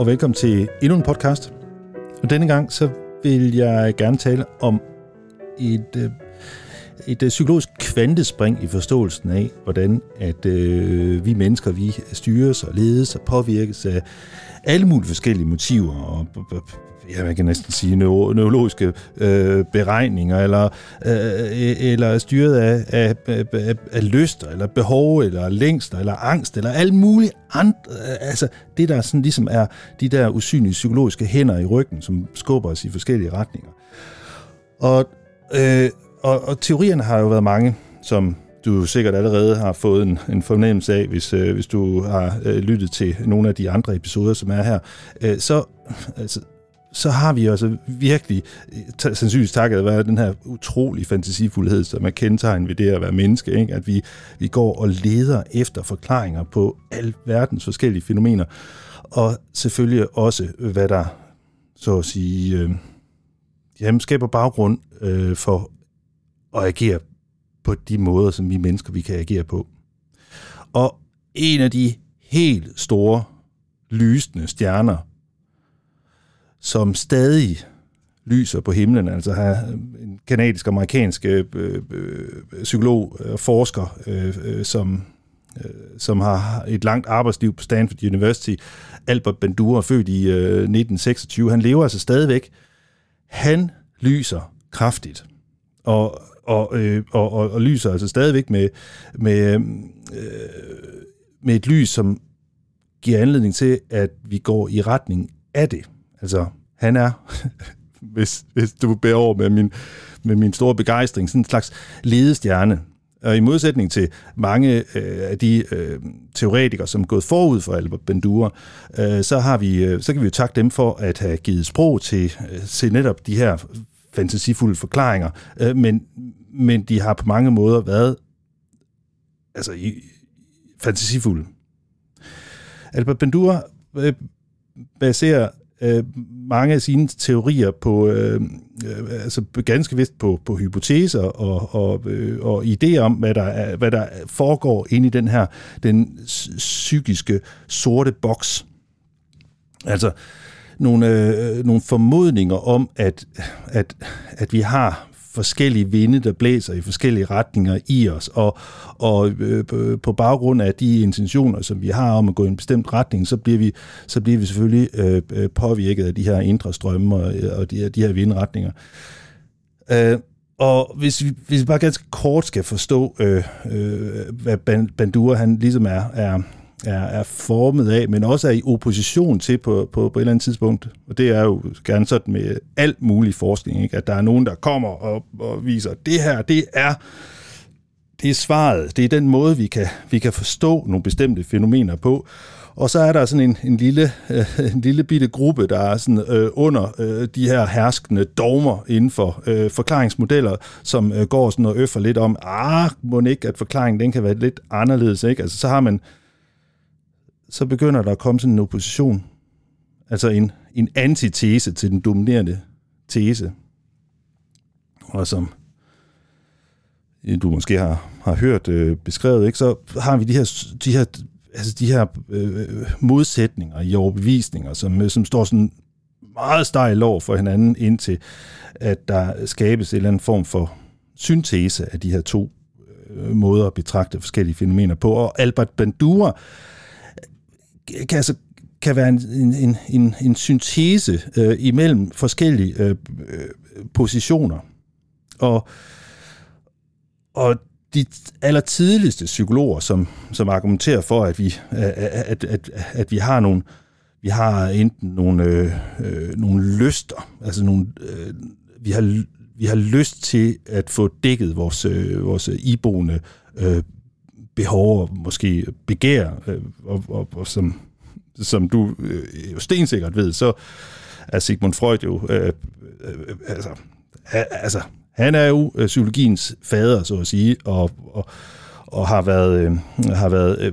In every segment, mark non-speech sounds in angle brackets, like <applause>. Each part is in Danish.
og velkommen til endnu en podcast. Og denne gang så vil jeg gerne tale om et, øh, et psykologisk kvantespring i forståelsen af, hvordan at øh, vi mennesker vi styres og ledes og påvirkes af alle mulige forskellige motiver og ja, man kan næsten sige, neurologiske øh, beregninger, eller, øh, eller styret af, af, af, af lyster, eller behov, eller længster, eller angst, eller alle mulige andre, øh, altså det der sådan ligesom er de der usynlige psykologiske hænder i ryggen, som skubber os i forskellige retninger. Og, øh, og, og teorierne har jo været mange, som du sikkert allerede har fået en, en fornemmelse af, hvis, øh, hvis du har øh, lyttet til nogle af de andre episoder, som er her. Øh, så altså, så har vi altså virkelig, sandsynligvis takket være den her utrolig fantasifuldhed, som er kendetegn ved det at være menneske, ikke? at vi, vi går og leder efter forklaringer på al verdens forskellige fænomener, og selvfølgelig også, hvad der, så at sige, øh, jamen, skaber baggrund øh, for at agere på de måder, som vi mennesker vi kan agere på. Og en af de helt store, lysende stjerner, som stadig lyser på himlen. Altså har en kanadisk-amerikansk øh, øh, psykolog øh, og øh, forsker, øh, øh, som, øh, som har et langt arbejdsliv på Stanford University. Albert Bandura, født i øh, 1926. Han lever altså stadigvæk. Han lyser kraftigt. Og, og, øh, og, og, og lyser altså stadigvæk med, med, øh, med et lys, som giver anledning til, at vi går i retning af det. Altså, han er, <laughs> hvis, hvis du bærer over med min, med min store begejstring, sådan en slags ledestjerne. Og i modsætning til mange øh, af de øh, teoretikere, som er gået forud for Albert Bandura, øh, så, har vi, øh, så kan vi jo takke dem for at have givet sprog til, øh, til netop de her fantasifulde forklaringer. Øh, men, men de har på mange måder været altså, i, fantasifulde. Albert Bandura øh, baserer øh, mange af sine teorier på, øh, øh, altså ganske vist på, på hypoteser og, og, øh, og idéer om, hvad der, er, hvad der foregår inde i den her, den psykiske sorte boks. Altså nogle, øh, nogle formodninger om, at, at, at vi har forskellige vinde, der blæser i forskellige retninger i os, og, og øh, på baggrund af de intentioner, som vi har om at gå i en bestemt retning, så bliver vi, så bliver vi selvfølgelig øh, øh påvirket af de her indre strømme og, øh, og de, her, de her vindretninger. Øh, og hvis vi, hvis vi bare ganske kort skal forstå, øh, øh, hvad Bandura han ligesom er, er, er, er formet af, men også er i opposition til på, på, på et eller andet tidspunkt. Og det er jo gerne sådan med alt mulig forskning, ikke? at der er nogen, der kommer og, og viser, at det her, det er det er svaret. Det er den måde, vi kan, vi kan forstå nogle bestemte fænomener på. Og så er der sådan en, en, lille, øh, en lille bitte gruppe, der er sådan, øh, under øh, de her herskende dogmer inden for øh, forklaringsmodeller, som øh, går sådan og øffer lidt om, ah, må ikke, at forklaringen den kan være lidt anderledes. Ikke? Altså, så har man så begynder der at komme sådan en opposition. Altså en, en antitese til den dominerende tese. Og som du måske har, har hørt øh, beskrevet, ikke, så har vi de her, de her, altså de her øh, modsætninger i overbevisninger, som, øh, som står sådan meget stejl over for hinanden, indtil at der skabes en eller anden form for syntese af de her to øh, måder at betragte forskellige fænomener på. Og Albert Bandura kan, altså, kan være en, en, en, en syntese øh, imellem forskellige øh, øh, positioner. Og, og de allertidligste psykologer, som, som argumenterer for, at vi, at, at, at vi har nogle vi har enten nogle, øh, øh, nogle lyster, altså nogle, øh, vi, har, vi har lyst til at få dækket vores, øh, vores iboende øh, behov og måske begær, øh, og, og, og som, som du øh, jo stensikkert ved, så er Sigmund Freud jo, øh, øh, altså, altså, han er jo øh, psykologiens fader, så at sige, og, og, og har været, øh, har været øh,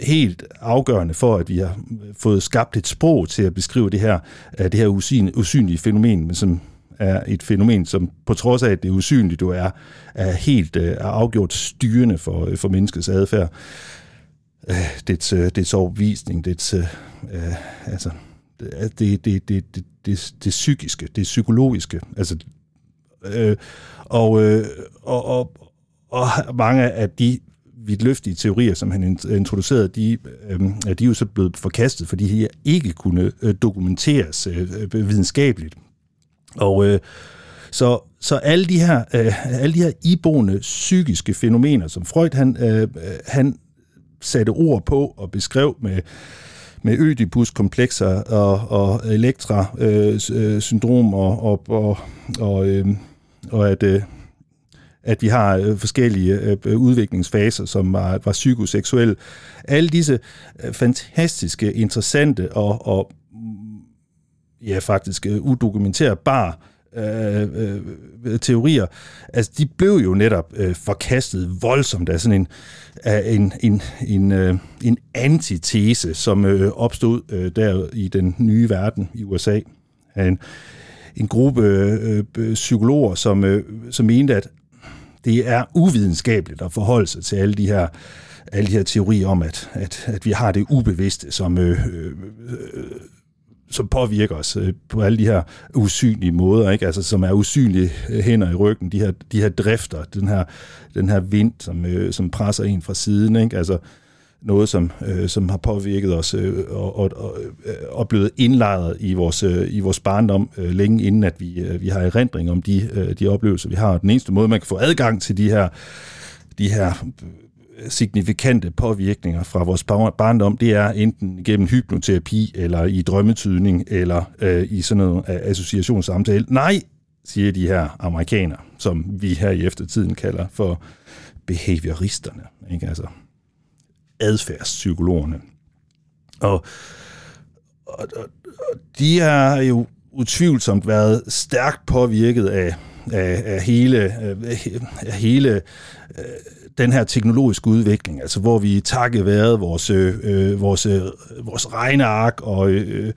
helt afgørende for, at vi har fået skabt et sprog til at beskrive det her, øh, det her usynlige fænomen, men som er et fænomen, som på trods af, at det er usynligt, du er, er helt øh, er afgjort styrende for, øh, for menneskets adfærd. Øh, dets, dets overbevisning, dets, øh, altså, det, det, det, det, det, det psykiske, det psykologiske. Altså, øh, og, øh, og, og, og mange af de vidtløftige teorier, som han introducerede, de, øh, de er jo så blevet forkastet, fordi de ikke kunne dokumenteres øh, videnskabeligt. Og øh, så, så alle de her, øh, alle de her iboende psykiske fænomener, som Freud han, øh, han satte ord på og beskrev med med Ødipus-komplekser og, og Elektra-syndrom øh, øh og, og, og, og, øh, og at, øh, at vi har øh, forskellige øh, udviklingsfaser, som var, var psykoseksuelle. Alle disse fantastiske, interessante og, og ja, faktisk øh, udokumenterbare øh, øh, teorier, altså de blev jo netop øh, forkastet voldsomt af sådan en, af en, en, en, øh, en antitese, som øh, opstod øh, der i den nye verden i USA. En, en gruppe øh, øh, psykologer, som, øh, som mente, at det er uvidenskabeligt at forholde sig til alle de her alle de her teorier om, at, at, at vi har det ubevidste, som øh, øh, øh som påvirker os øh, på alle de her usynlige måder, ikke? Altså, som er usynlige øh, hænder i ryggen, de her, de her drifter, den her, den her vind, som, øh, som presser en fra siden, ikke? Altså, noget, som, øh, som har påvirket os øh, og, og, og, øh, og blevet indlejret i vores, øh, i vores barndom øh, længe inden, at vi, øh, vi har erindring om de, øh, de oplevelser, vi har. Den eneste måde, man kan få adgang til de her, de her signifikante påvirkninger fra vores barndom, det er enten gennem hypnoterapi, eller i drømmetydning, eller øh, i sådan noget øh, associationssamtale. Nej, siger de her amerikanere, som vi her i eftertiden kalder for behavioristerne, ikke? altså adfærdspsykologerne. Og, og, og de har jo utvivlsomt været stærkt påvirket af, af, af hele, af hele øh, den her teknologiske udvikling, altså hvor vi takket været vores, øh, øh, vores, øh, vores regneark og øh, øh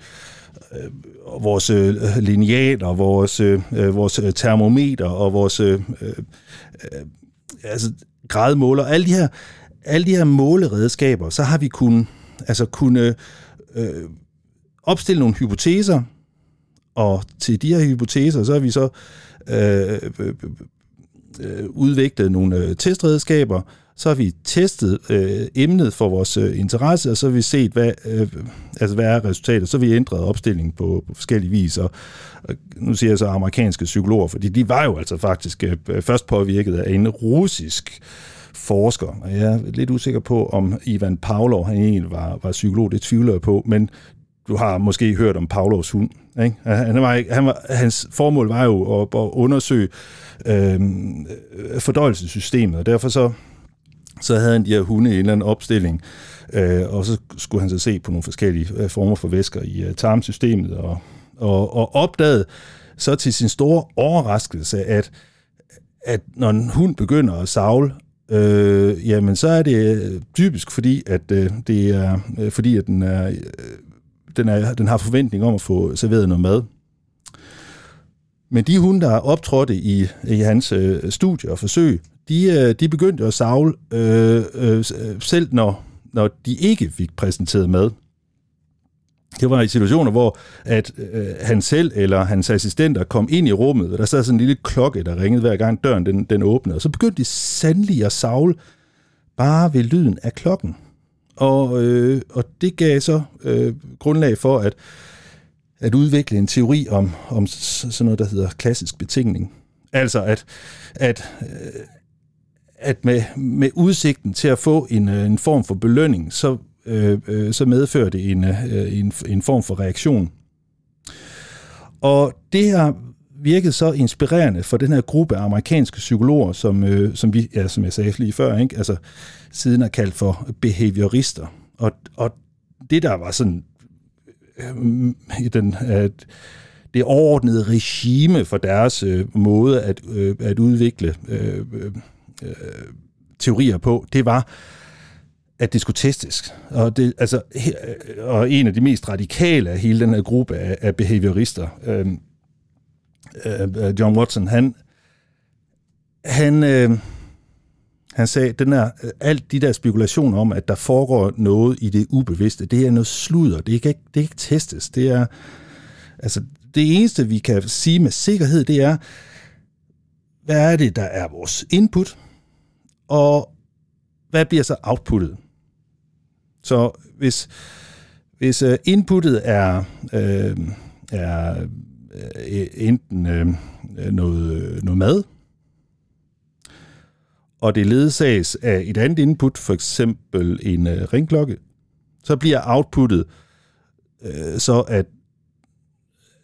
og vores øh, linealer, vores, øh, øh vores termometer og vores øh, øh, altså gradmåler, alle de her alle de her måleredskaber, så har vi kun altså kunne øh, opstille nogle hypoteser, og til de her hypoteser, så har vi så Øh, øh, øh, udviklet nogle øh, testredskaber, så har vi testet øh, emnet for vores øh, interesse, og så har vi set, hvad, øh, altså, hvad er resultatet. Så har vi ændret opstillingen på, på forskellige vis. Og, og nu siger jeg så amerikanske psykologer, fordi de var jo altså faktisk øh, først påvirket af en russisk forsker. Og jeg er lidt usikker på, om Ivan Pavlov han egentlig var, var psykolog. Det tvivler jeg på, men du har måske hørt om Pavlovs hund. Ikke? Han var, han var, hans formål var jo at, at undersøge øh, fordøjelsessystemet, og derfor så, så havde han de her hunde i en eller anden opstilling, øh, og så skulle han så se på nogle forskellige øh, former for væsker i øh, tarmsystemet, og, og, og opdagede så til sin store overraskelse, at, at når en hund begynder at savle, øh, jamen så er det øh, typisk fordi, at øh, det er øh, fordi, at den er, øh, den, er, den har forventning om at få serveret noget mad. Men de hunde, der optrådte i, i hans øh, studie og forsøg, de, øh, de begyndte at savle øh, øh, øh, selv, når, når de ikke fik præsenteret mad. Det var i situationer, hvor at øh, han selv eller hans assistenter kom ind i rummet, og der sad sådan en lille klokke, der ringede hver gang døren den, den åbnede, og så begyndte de sandelig at savle bare ved lyden af klokken. Og, øh, og det gav så øh, grundlag for at, at udvikle en teori om, om sådan noget, der hedder klassisk betingning. Altså at, at, øh, at med, med udsigten til at få en, øh, en form for belønning, så, øh, øh, så medfører det en, øh, en, en form for reaktion. Og det har virkede så inspirerende for den her gruppe af amerikanske psykologer, som, øh, som, vi, ja, som jeg sagde lige før, ikke? Altså, siden er kaldt for behaviorister. Og, og det, der var sådan øh, i den, at det overordnede regime for deres øh, måde at, øh, at udvikle øh, øh, teorier på, det var, at det skulle testes. Og, det, altså, og en af de mest radikale af hele den her gruppe af, af behaviorister, øh, Øh, øh, John Watson, han, han, øh, Han sagde, den der, øh, alt de der spekulationer om, at der foregår noget i det ubevidste, det er noget sludder. Det kan ikke, det kan ikke testes. Det er, altså, det eneste, vi kan sige med sikkerhed, det er, hvad er det, der er vores input, og hvad bliver så outputtet? Så hvis, hvis øh, inputtet er, øh, er øh, enten øh, noget, øh, noget mad, og det ledsages af et andet input, for eksempel en øh, ringklokke, så bliver outputtet øh, så at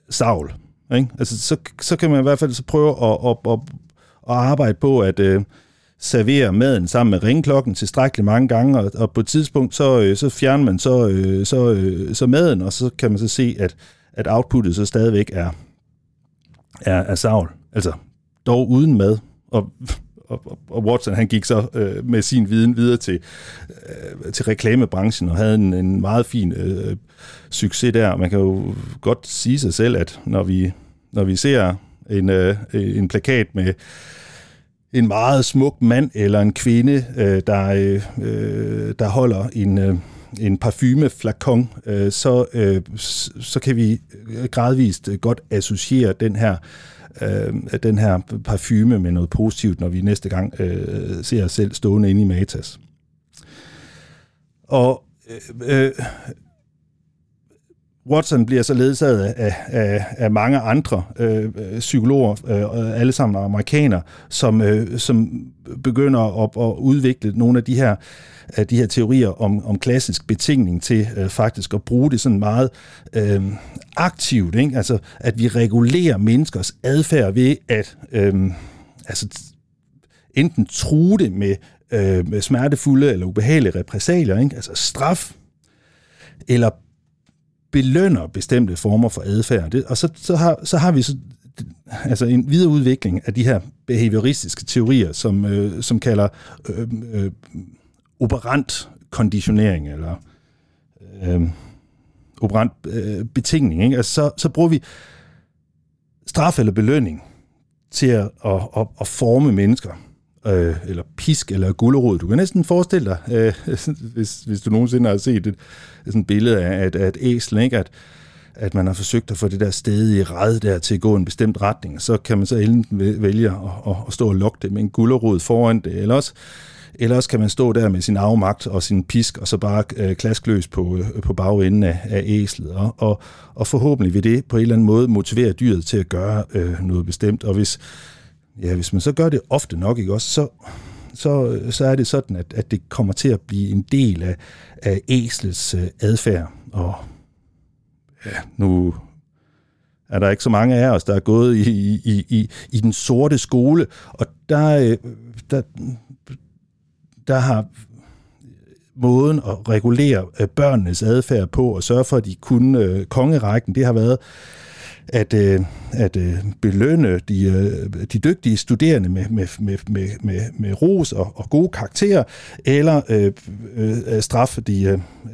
savl. Ikke? Altså, så, så kan man i hvert fald så prøve at, at, at, at arbejde på at øh, servere maden sammen med ringklokken tilstrækkeligt mange gange, og, og på et tidspunkt, så, øh, så fjerner man så, øh, så, øh, så maden, og så kan man så se, at, at outputtet så stadigvæk er, er, er savl. Altså, dog uden mad. Og og, og Watson han gik så øh, med sin viden videre til, øh, til reklamebranchen og havde en, en meget fin øh, succes der. Man kan jo godt sige sig selv, at når vi, når vi ser en, øh, en plakat med en meget smuk mand eller en kvinde, øh, der, øh, øh der holder en, øh, en parfumeflakon, øh, så, øh, så kan vi øh, gradvist øh, godt associere den her øh, den her parfume med noget positivt, når vi næste gang øh, ser os selv stående inde i Matas. Og øh, øh, Watson bliver så ledsaget af, af, af mange andre øh, øh, psykologer, øh, alle sammen amerikanere, som, øh, som begynder at, at udvikle nogle af de her af de her teorier om, om klassisk betingning til øh, faktisk at bruge det sådan meget øh, aktivt, ikke? altså at vi regulerer menneskers adfærd ved at øh, altså, enten true det med, øh, med smertefulde eller ubehagelige repræsalier, ikke? altså straf, eller belønner bestemte former for adfærd. Det, og så, så, har, så har vi så altså en videreudvikling af de her behavioristiske teorier, som, øh, som kalder øh, øh, operant konditionering, eller øh, operant øh, betingning. Ikke? Altså, så, så bruger vi straf eller belønning til at, at, at, at forme mennesker øh, eller pisk, eller gullerod. Du kan næsten forestille dig, øh, <laughs> hvis, hvis du nogensinde har set et, sådan et billede af, at, at æsel, ikke? At, at man har forsøgt at få det der stedige i red der til at gå en bestemt retning, så kan man så enten vælge at, at, at stå og lukke det med en gullerod foran det, eller også, eller også kan man stå der med sin afmagt og sin pisk, og så bare øh, klaskløs på, øh, på bagenden af, af æslet, og, og, og forhåbentlig vil det på en eller anden måde motivere dyret til at gøre øh, noget bestemt, og hvis, ja, hvis man så gør det ofte nok, ikke også, så, så, så er det sådan, at, at det kommer til at blive en del af, af æslets øh, adfærd. Og ja, nu er der ikke så mange af os, der er gået i, i, i, i den sorte skole, og der, øh, der, der har måden at regulere øh, børnenes adfærd på og sørge for, at de kunne øh, kongerækken, det har været at, øh, at øh, belønne de, øh, de dygtige studerende med, med, med, med, med, med ros og, og gode karakterer, eller øh, øh, straffe de,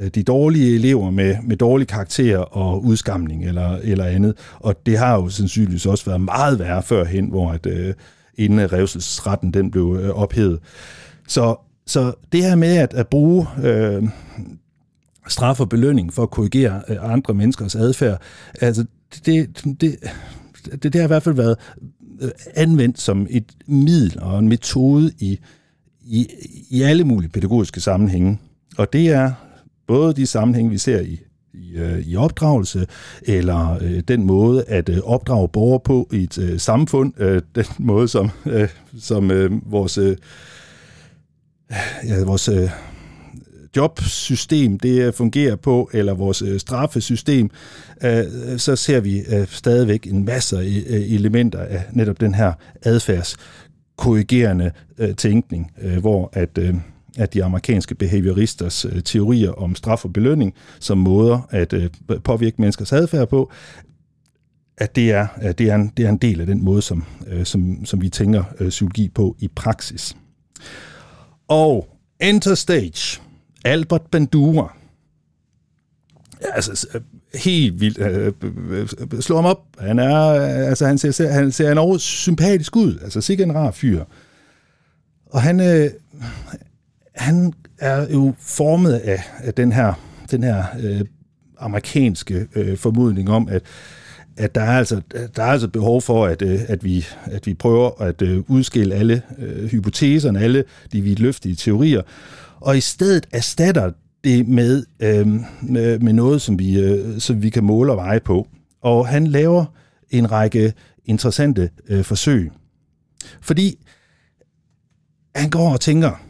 øh, de dårlige elever med, med dårlige karakterer og udskamning eller, eller andet. Og det har jo sandsynligvis også været meget værre førhen, hvor at, øh, inden revselsesretten den blev øh, ophævet. Så, så det her med at, at bruge øh, straf og belønning for at korrigere øh, andre menneskers adfærd, altså det, det, det, det har i hvert fald været øh, anvendt som et middel og en metode i, i, i alle mulige pædagogiske sammenhænge. Og det er både de sammenhænge, vi ser i, i, øh, i opdragelse, eller øh, den måde at øh, opdrage borgere på i et øh, samfund, øh, den måde som, øh, som øh, vores, øh, ja, vores øh, jobsystem det øh, fungerer på, eller vores øh, straffesystem, øh, så ser vi stadigvæk en masse elementer af netop den her adfærdskorrigerende tænkning, hvor at at de amerikanske behavioristers teorier om straf og belønning som måder at påvirke menneskers adfærd på, at det er, at det er, en, det er en del af den måde, som, som, som vi tænker psykologi på i praksis. Og enter stage. Albert Bandura. Altså, helt vildt. Øh, øh, øh, slå ham op. Han er, øh, altså, han ser, han ser en over sympatisk ud. Altså, sikkert en rar fyr. Og han, øh, han er jo formet af, af den her, den her øh, amerikanske øh, formodning om, at at der er altså, der er altså behov for, at, øh, at, vi, at vi prøver at øh, udskille alle øh, hypoteserne, alle de vidtløftige teorier, og i stedet erstatter det med, øh, med, med noget, som vi, øh, som vi kan måle og veje på. Og han laver en række interessante øh, forsøg. Fordi han går og tænker,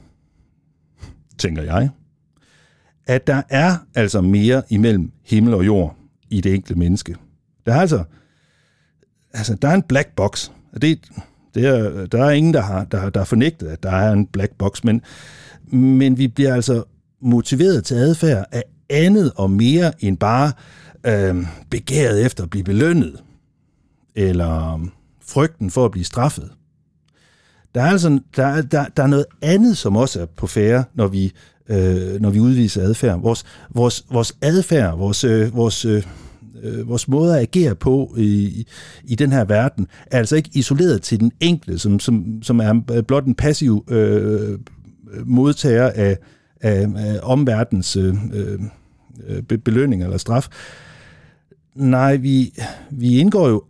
tænker jeg, at der er altså mere imellem himmel og jord i det enkelte menneske. Der er altså, altså der er en black box. Det, det er, der er ingen, der har, der, der har fornægtet, at der er en black box, men, men vi bliver altså motiveret til adfærd af andet og mere end bare øh, begæret efter at blive belønnet, eller frygten for at blive straffet. Der er altså der, der, der er noget andet, som også er på færre, når vi, øh, når vi udviser adfærd. Vores, vores, vores adfærd, vores, øh, vores, øh, øh, vores måde at agere på i, i den her verden, er altså ikke isoleret til den enkelte, som, som, som er blot en passiv øh, modtager af, af, af omverdens øh, øh, be, belønning eller straf. Nej, vi, vi indgår jo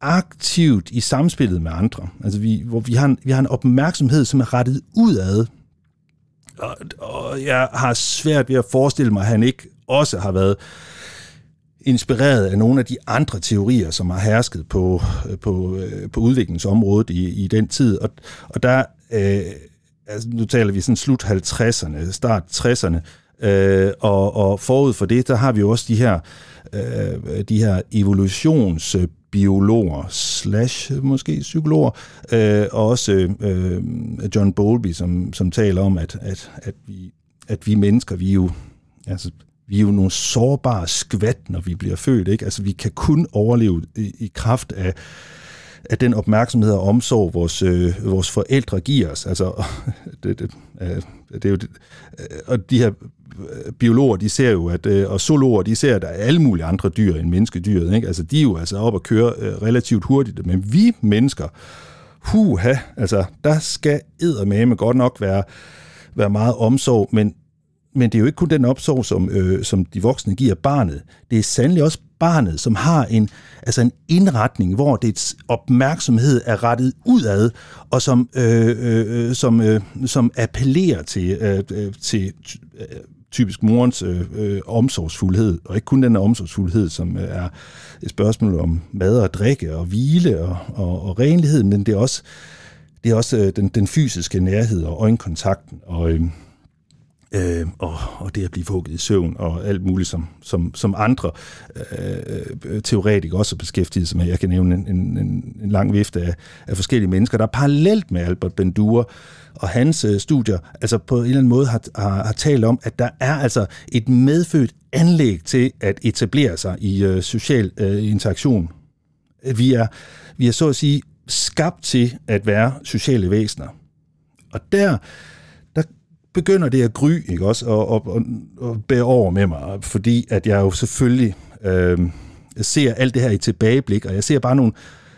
aktivt i samspillet med andre. Altså vi, hvor vi har, en, vi har en opmærksomhed, som er rettet udad. Og, og jeg har svært ved at forestille mig, at han ikke også har været inspireret af nogle af de andre teorier, som har hersket på, på, øh, på udviklingsområdet i, i den tid. Og, og der, øh, altså nu taler vi sådan slut 50'erne, start 60'erne, øh, og, og forud for det, der har vi også de her, øh, de her evolutions biologer slash måske psykologer, øh, og også øh, John Bowlby, som, som taler om, at, at, at, vi, at vi mennesker, vi er jo, altså, vi er jo nogle sårbare skvat, når vi bliver født. Ikke? Altså, vi kan kun overleve i, i kraft af, af den opmærksomhed og omsorg, vores, øh, vores forældre giver os. Altså, <laughs> det, det, øh, det er jo det, øh, og de her øh, biologer, de ser jo, at, øh, og zoologer, de ser, at der er alle mulige andre dyr end menneskedyret. Ikke? Altså, de er jo altså op og køre øh, relativt hurtigt, men vi mennesker, huha, altså, der skal eddermame godt nok være, være meget omsorg, men, men det er jo ikke kun den omsorg, som, øh, som de voksne giver barnet. Det er sandelig også barnet, som har en, altså en indretning, hvor dets opmærksomhed er rettet udad, og som, øh, øh, øh, som, øh, som appellerer til, øh, øh til øh, typisk morens øh, øh, omsorgsfuldhed, og ikke kun den omsorgsfuldhed, som øh, er et spørgsmål om mad og drikke og hvile og, og, og renlighed, men det er også, det er også øh, den, den fysiske nærhed og øjenkontakten og, øh, øh, og, og det at blive hugget i søvn og alt muligt, som, som, som andre øh, øh teoretikere også er beskæftiget sig med. Jeg kan nævne en, en, en lang vifte af, af forskellige mennesker, der parallelt med Albert Bandura og hans øh, studier altså på en eller anden måde har, har, har talt om, at der er altså et medfødt anlæg til at etablere sig i øh, social øh, interaktion. Vi er, vi er så at sige skabt til at være sociale væsener. Og der begynder det at gry, ikke også, og, og, og, og bære over med mig, fordi at jeg jo selvfølgelig øh, ser alt det her i tilbageblik, og jeg ser bare nogle,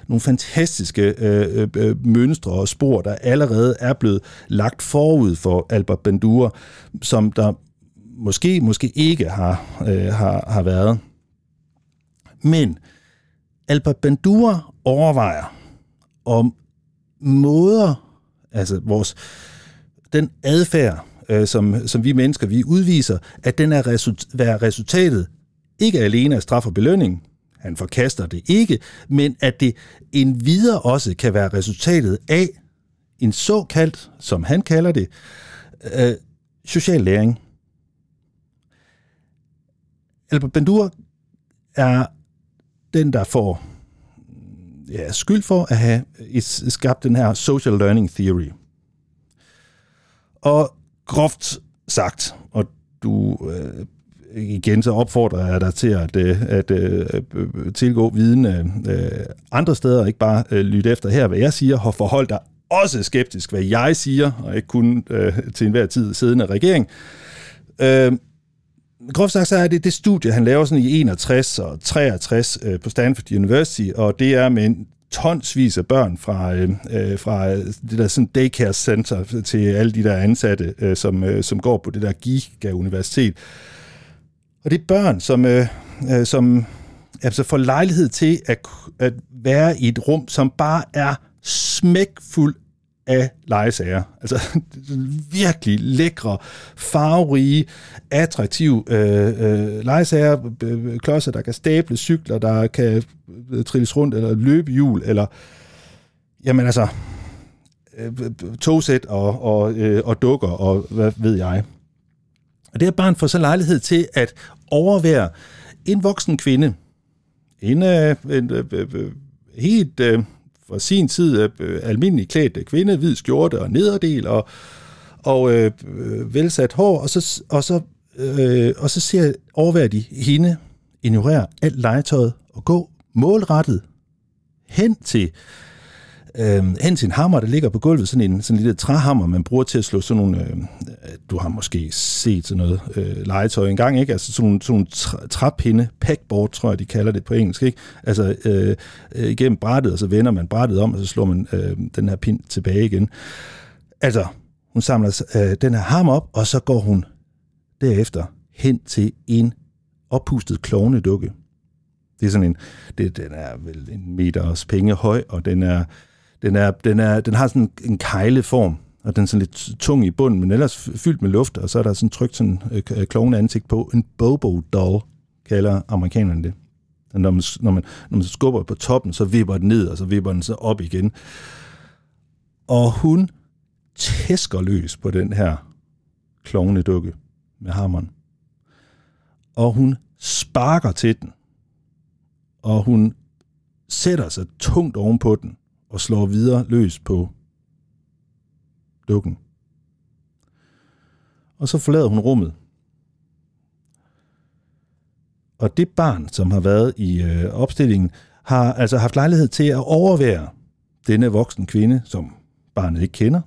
nogle fantastiske øh, øh, øh mønstre og spor, der allerede er blevet lagt forud for Albert Bandura, som der måske, måske ikke har, øh, har, har været. Men Albert Bandura overvejer om måder, altså vores, den adfærd, øh, som, som vi mennesker vi udviser, at den er result, være resultatet ikke alene af straf og belønning, han forkaster det ikke, men at det en videre også kan være resultatet af en såkaldt, som han kalder det, øh, social læring. Albert Bandura er den, der får ja, skyld for at have skabt den her social learning theory. Og groft sagt, og du øh, igen så opfordrer jeg dig til at, øh, at, at tilgå viden øh, andre steder, og ikke bare øh, lytte efter her, hvad jeg siger, og forhold dig også skeptisk, hvad jeg siger, og ikke kun øh, til enhver tid siddende regering. Øh, groft sagt, så er det det studie, han laver sådan i 61 og 63 øh, på Stanford University, og det er med en tonsvis af børn fra, øh, øh, fra det der sådan daycare center til alle de der ansatte, øh, som, øh, som går på det der Giga-universitet. Og det er børn, som, øh, øh, som altså får lejlighed til at, at være i et rum, som bare er smækfuld af legesager. Altså <laughs> virkelig lækre, farverige, attraktive øh, øh, legesager, klodser, der kan stable, cykler, der kan øh, trilles rundt, eller løbe hjul, eller jamen altså øh, togsæt og, og, øh, og dukker, og hvad ved jeg. Og det er barn får så lejlighed til at overvære en voksen kvinde, en, øh, en øh, øh, øh helt... Øh, for sin tid øh, almindelig klædt kvinde, hvid skjorte og nederdel og, og øh, øh velsat hår, og så, og så, øh, og så ser overværer de hende ignorere alt legetøjet og gå målrettet hen til øh, hen til en hammer, der ligger på gulvet, sådan en sådan en lille træhammer, man bruger til at slå sådan nogle, øh, du har måske set sådan noget øh, legetøj engang, ikke? Altså sådan nogle, sådan nogle træpinde, packboard, tror jeg, de kalder det på engelsk, ikke? Altså øh, øh, igennem brættet, og så vender man brættet om, og så slår man øh, den her pind tilbage igen. Altså, hun samler øh, den her hammer op, og så går hun derefter hen til en oppustet klovnedukke. Det er sådan en, det, den er vel en meters penge høj, og den er den, er, den, er, den har sådan en kejleform, og den er sådan lidt tung i bunden, men ellers fyldt med luft, og så er der sådan trykt sådan øh, øh klovne ansigt på. En bobo doll, kalder amerikanerne det. Når man, når, man, når man skubber på toppen, så vipper den ned, og så vipper den så op igen. Og hun tæsker løs på den her klovnedukke med hammeren. Og hun sparker til den. Og hun sætter sig tungt ovenpå den og slår videre løs på dukken. Og så forlader hun rummet. Og det barn, som har været i øh, opstillingen, har altså haft lejlighed til at overvære denne voksen kvinde, som barnet ikke kender.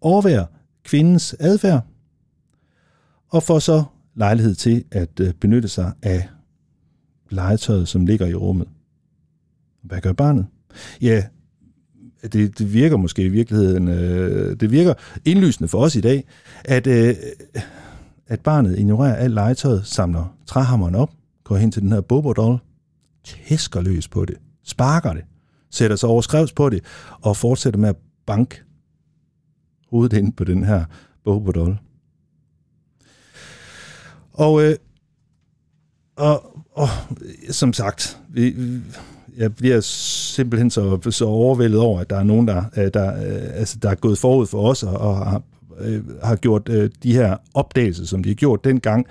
Overvære kvindens adfærd, og får så lejlighed til at øh, benytte sig af legetøjet, som ligger i rummet. Hvad gør barnet? Ja, det, det virker måske i virkeligheden, øh, det virker indlysende for os i dag, at, øh, at barnet ignorerer alt legetøjet, samler træhammeren op, går hen til den her bobodoll, tæsker løs på det, sparker det, sætter sig overskrevs på det, og fortsætter med at banke hovedet ind på den her bobodoll. Og, øh, og, og som sagt, vi, jeg bliver simpelthen så, så overvældet over, at der er nogen, der, øh, der, øh, altså, der er gået forud for os og, og har, øh, har gjort øh, de her opdagelser, som de har gjort dengang,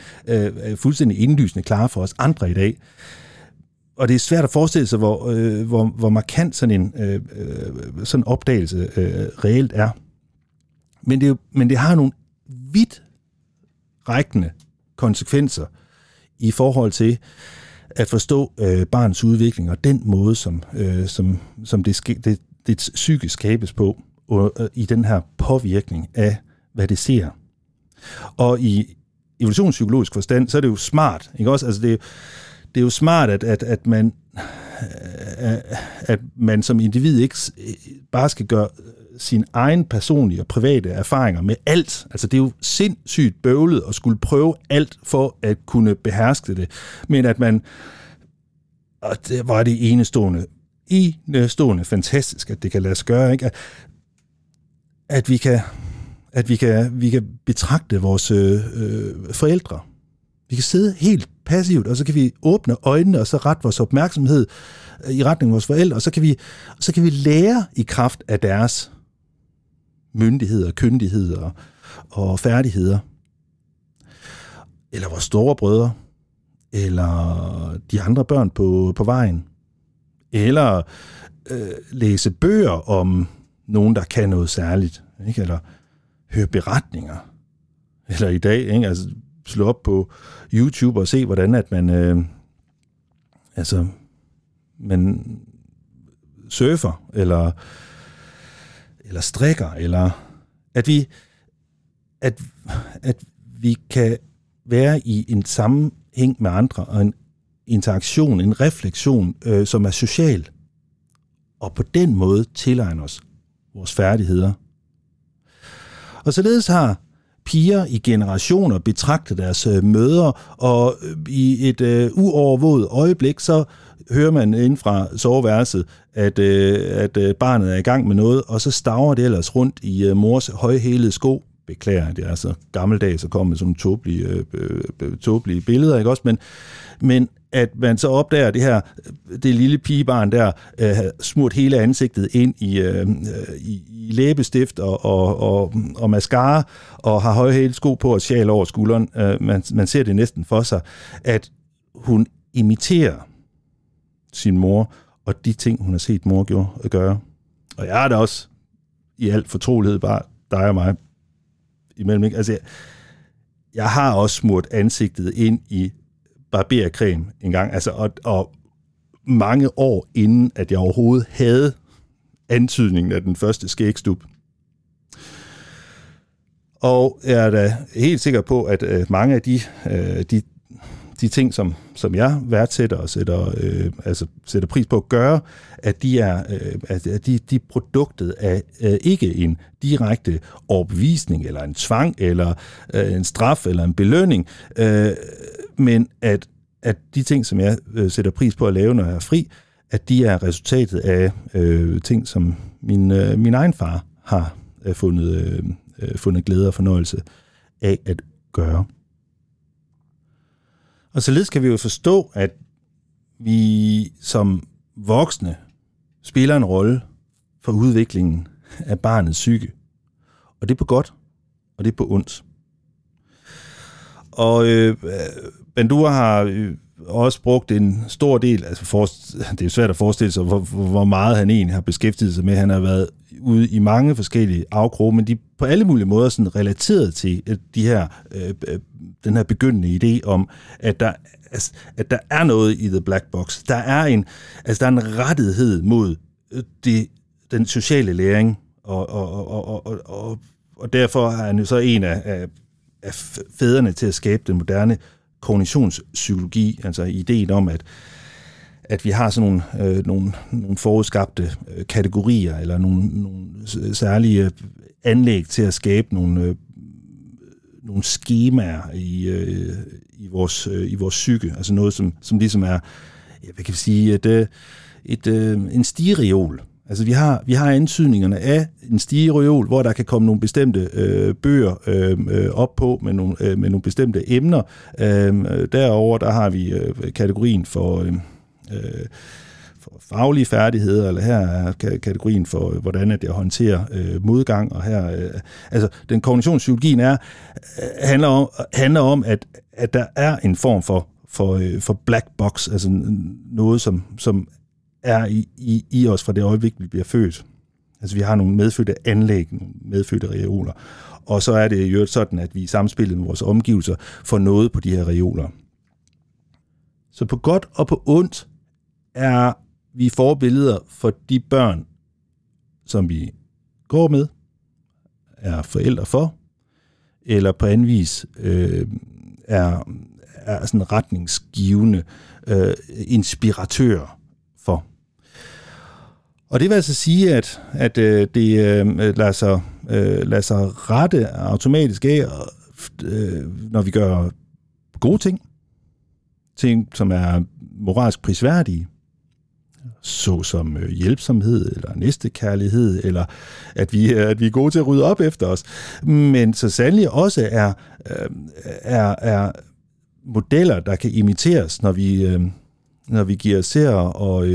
fuldstændig indlysende klare for os andre i dag. Og det er svært at forestille sig, hvor, hvor, hvor markant sådan en sådan opdagelse reelt er. Men det, men det har nogle vidt rækkende konsekvenser i forhold til, øh, at forstå øh, barns udvikling og den måde, som, øh, som, som det, ske, det, det psykisk skabes på og, øh, i den her påvirkning af, hvad det ser. Og i evolutionspsykologisk forstand, så er det jo smart, ikke også? Altså det, det er jo smart, at, at, at man øh, at man som individ ikke øh, bare skal gøre sin egen personlige og private erfaringer med alt. Altså det er jo sindssygt bøvlet at skulle prøve alt for at kunne beherske det. Men at man, og det var det enestående, enestående fantastisk, at det kan lade sig gøre, ikke? At, at vi kan at vi kan, vi kan betragte vores øh, øh forældre. Vi kan sidde helt passivt, og så kan vi åbne øjnene, og så rette vores opmærksomhed øh, i retning af vores forældre, og så kan vi, så kan vi lære i kraft af deres myndigheder, kyndigheder og færdigheder. Eller vores store brødre, eller de andre børn på, på vejen. Eller øh, læse bøger om nogen, der kan noget særligt. Ikke? Eller høre beretninger. Eller i dag, ikke? Altså, slå op på YouTube og se, hvordan at man, øh, altså, man surfer, eller eller strikker, eller at vi, at, at vi kan være i en sammenhæng med andre, og en interaktion, en refleksion, øh, som er social, og på den måde tilegne os vores færdigheder. Og således har piger i generationer betragtet deres øh, mødre, og øh, i et øh, uovervåget øjeblik, så hører man ind fra soveværelset, at, øh, at øh, barnet er i gang med noget, og så staver det ellers rundt i øh, mors højhælede sko. Beklager, det er så gammeldags at komme med sådan tåbelige, øh, tåbelige billeder, ikke også? Men, men at man så opdager det her, det lille pigebarn der, øh, smurt hele ansigtet ind i, øh, i, i læbestift og, og, og, og mascara, og har højhælet sko på og sjal over skulderen. Øh, man, man ser det næsten for sig, at hun imiterer sin mor, og de ting, hun har set mor gjorde, øh, gøre. Og jeg er da også i alt fortrolighed bare dig og mig imellem. Ikke? Altså, jeg, jeg har også smurt ansigtet ind i barbercreme en gang, altså, og, og mange år inden, at jeg overhovedet havde antydningen af den første skægstup. Og jeg er da helt sikker på, at øh, mange af de, øh, de, de ting, som, som jeg værdsætter og sætter, øh, altså sætter pris på at gøre, at de er, øh, at de, de er produktet af øh, ikke en direkte overbevisning, eller en tvang, eller øh, en straf, eller en belønning, øh, men at, at de ting, som jeg øh, sætter pris på at lave, når jeg er fri, at de er resultatet af øh, ting, som min, øh, min egen far har øh, fundet, øh, øh fundet glæde og fornøjelse af at gøre. Og således kan vi jo forstå, at vi som voksne spiller en rolle for udviklingen af barnets psyke. Og det er på godt, og det er på ondt. Og øh, Bandura har øh, også brugt en stor del, altså for, <laughs> det er svært at forestille sig, hvor, hvor meget han egentlig har beskæftiget sig med. Han har været ude i mange forskellige afkroge, men de på alle mulige måder sådan relateret til øh, de her, øh, øh, den her begyndende idé om, at der, altså, at der er noget i The Black Box. Der er en, altså, der er en rettighed mod øh, det, den sociale læring, og, og, og, og, og, og, og derfor er han jo så en af, af, af fædrene til at skabe den moderne kognitionspsykologi, altså ideen om, at at vi har sådan nogle, øh, nogle, nogle forudskabte øh, kategorier, eller nogle, nogle særlige øh, anlæg til at skabe nogle, øh, nogle skemaer i, øh, i, vores, øh, i vores psyke. Altså noget, som, som ligesom er, ja, hvad kan vi sige, et, øh, et, øh, en stigereol. Altså vi har, vi har antydningerne af en stigereol, hvor der kan komme nogle bestemte øh, bøger øh, øh op på med nogle, øh, med nogle bestemte emner. Øh, derover der har vi øh, kategorien for... Øh, øh, for faglige færdigheder, eller her er kategorien for, øh, hvordan at jeg håndterer øh, modgang, og her, øh, altså den kognitionspsykologien er, øh, handler om, handler om at, at der er en form for, for, øh, for black box, altså noget, som, som er i, i, i os fra det øjeblik, vi bliver født. Altså vi har nogle medfødte anlæg, nogle medfødte reoler, og så er det jo sådan, at vi i samspillet med vores omgivelser får noget på de her reoler. Så på godt og på ondt er vi forbilleder for de børn, som vi går med, er forældre for, eller på anden vis øh, er, er sådan retningsgivende øh, inspiratør for. Og det vil altså sige, at, at øh, det øh, lader, sig, øh, lader sig rette automatisk af, øh, når vi gør gode ting, ting, som er moralsk prisværdige, såsom øh, hjælpsomhed eller næstekærlighed, eller at vi, øh, at vi er gode til at rydde op efter os, men så sandelig også er, øh, er, er modeller, der kan imiteres, når vi, når vi giver ser og,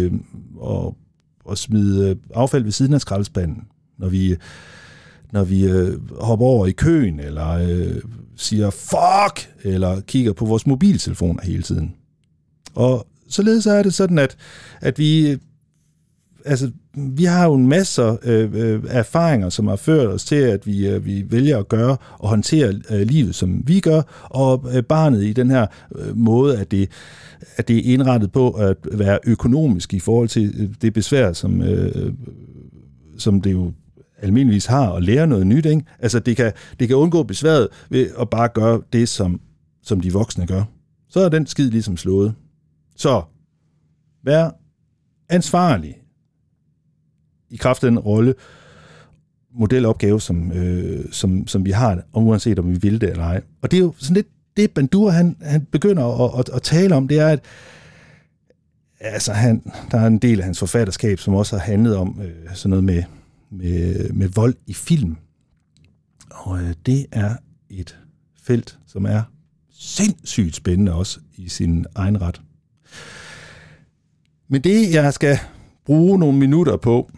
og, og smide affald ved siden af skraldespanden, når vi, når vi hopper over i køen, eller øh, siger fuck, eller kigger på vores mobiltelefoner hele tiden. Og således er det sådan, at, at vi altså, vi har jo en masse øh, øh, erfaringer, som har ført os til, at vi, øh, vi vælger at gøre og håndtere øh, livet, som vi gør, og øh, barnet i den her øh, måde, at det, at det er indrettet på at være økonomisk i forhold til øh, det besvær, som, øh, som det jo almindeligvis har at lære noget nyt. Ikke? Altså det kan, det kan undgå besværet ved at bare gøre det, som, som de voksne gør. Så er den skid ligesom slået. Så vær ansvarlig i kraft af den rolle, modelopgave, som, øh, som, som vi har, uanset om vi vil det eller ej. Og det er jo sådan lidt det, Bandura han, han begynder at, at, at tale om, det er, at altså han, der er en del af hans forfatterskab, som også har handlet om øh, sådan noget med, med, med vold i film. Og øh, det er et felt, som er sindssygt spændende også i sin egen ret. Men det, jeg skal bruge nogle minutter på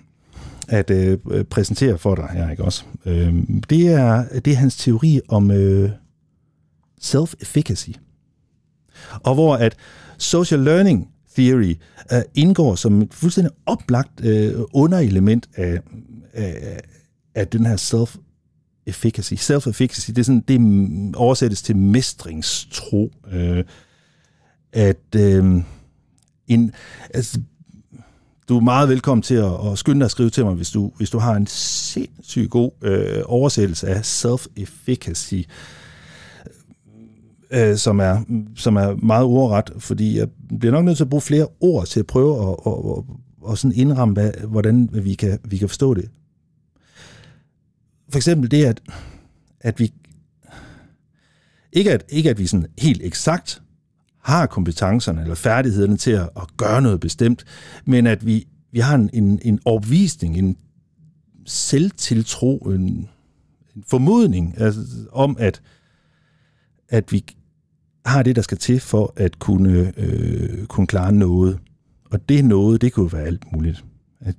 at øh, øh præsentere for dig her, ikke også? Øh, det, er, det er hans teori om øh, self-efficacy. Og hvor at social learning theory øh, indgår som et fuldstændig oplagt øh, underelement af, af, af den her self efficacy. Self-efficacy, det, er sådan, det oversættes til mestringstro. Øh, at øh, en, altså, du er meget velkommen til at, at skynde dig at skrive til mig, hvis du, hvis du har en sindssygt god øh, oversættelse af self-efficacy, øh, som, er, som er meget ordret, fordi jeg bliver nok nødt til at bruge flere ord til at prøve at, at, at, at sådan indramme, hvad, hvordan vi kan, vi kan forstå det. For eksempel det, at, at vi ikke at, ikke at vi sådan helt eksakt har kompetencerne eller færdighederne til at, at gøre noget bestemt, men at vi, vi har en, en, en opvisning, en selvtiltro, en, en formodning altså, om, at, at vi har det, der skal til for at kunne, øh, kunne klare noget. Og det noget, det kunne være alt muligt. At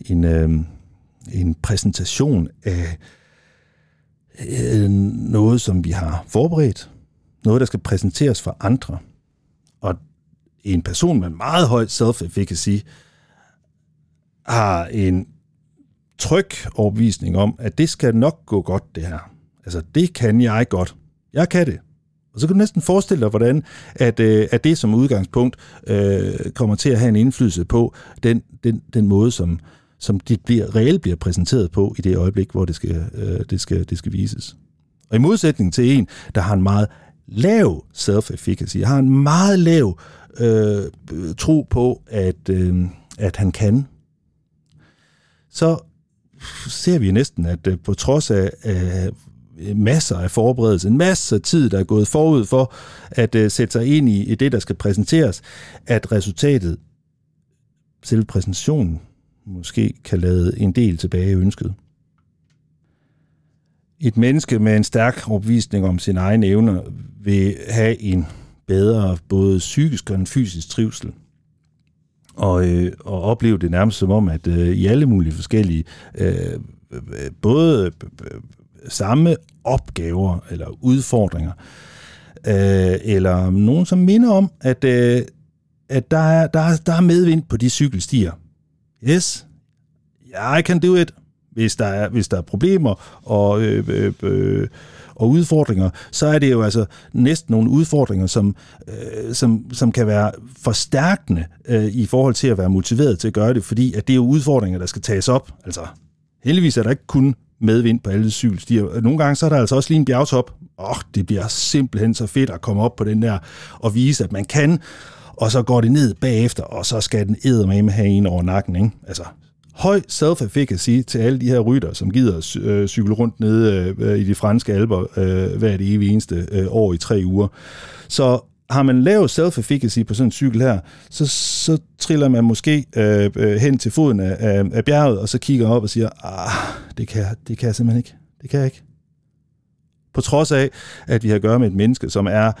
en, øh, en præsentation af øh, noget, som vi har forberedt, noget, der skal præsenteres for andre – og en person med meget høj self-efficacy har en tryg overbevisning om, at det skal nok gå godt, det her. Altså, det kan jeg godt. Jeg kan det. Og så kan du næsten forestille dig, hvordan at, øh, at det som udgangspunkt øh, kommer til at have en indflydelse på den, den, den måde, som, som det bliver, reelt bliver præsenteret på i det øjeblik, hvor det skal, øh, det, skal, det skal vises. Og i modsætning til en, der har en meget lav self-efficacy. Jeg har en meget lav øh, tro på, at, øh, at han kan. Så ser vi næsten, at øh, på trods af, af masser af forberedelse, en masse tid, der er gået forud for at øh, sætte sig ind i, i det, der skal præsenteres, at resultatet, selve præsentationen, måske kan lade en del tilbage ønsket et menneske med en stærk opvisning om sine egne evner vil have en bedre både psykisk og en fysisk trivsel. Og, øh, og opleve det nærmest som om, at øh, i alle mulige forskellige, øh, både øh, samme opgaver eller udfordringer, øh, eller nogen, som minder om, at, øh, at der, er, der, er, der er medvind på de cykelstier. Yes, I can do it hvis der er, hvis der er problemer og, øh, øh, øh, og udfordringer, så er det jo altså næsten nogle udfordringer, som, øh, som, som kan være forstærkende øh, i forhold til at være motiveret til at gøre det, fordi at det er jo udfordringer, der skal tages op. Altså, heldigvis er der ikke kun medvind på alle cykelstier. Nogle gange så er der altså også lige en bjergtop. Åh, oh, det bliver simpelthen så fedt at komme op på den der og vise, at man kan, og så går det ned bagefter, og så skal den med have en over nakken. Ikke? Altså, høj self-efficacy til alle de her rytter, som gider øh, cykle rundt nede øh, øh, i de franske alber øh, hver det evige eneste øh, år i tre uger. Så har man lav self-efficacy på sådan en cykel her, så, så triller man måske øh, øh, hen til foden af, af, af bjerget, og så kigger op og siger, ah, det kan, det kan jeg simpelthen ikke. Det kan jeg ikke. På trods af, at vi har at gøre med et menneske, som er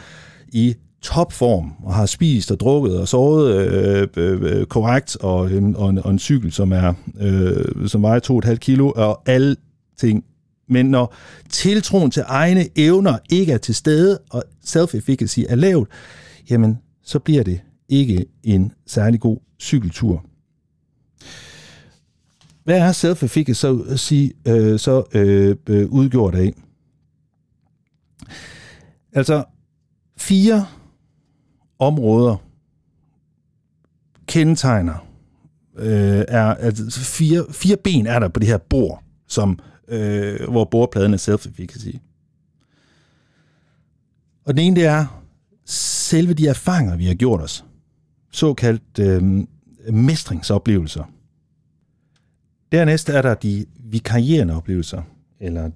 i topform og har spist og drukket og sovet øh, øh, øh korrekt og, og, en, og en cykel, som er øh, som vejer 2,5 kilo og alle ting. Men når tiltroen til egne evner ikke er til stede, og self-efficacy er lavt, jamen så bliver det ikke en særlig god cykeltur. Hvad er self-efficacy så, øh, så øh, øh, udgjort af? Altså, fire områder kendetegner, øh, er, altså fire, fire ben er der på det her bord, som, øh, hvor bordpladen er self-efficacy. Og den ene, det er selve de erfaringer, vi har gjort os. Såkaldt øh, mestringsoplevelser. Dernæst er der de vikarierende oplevelser, eller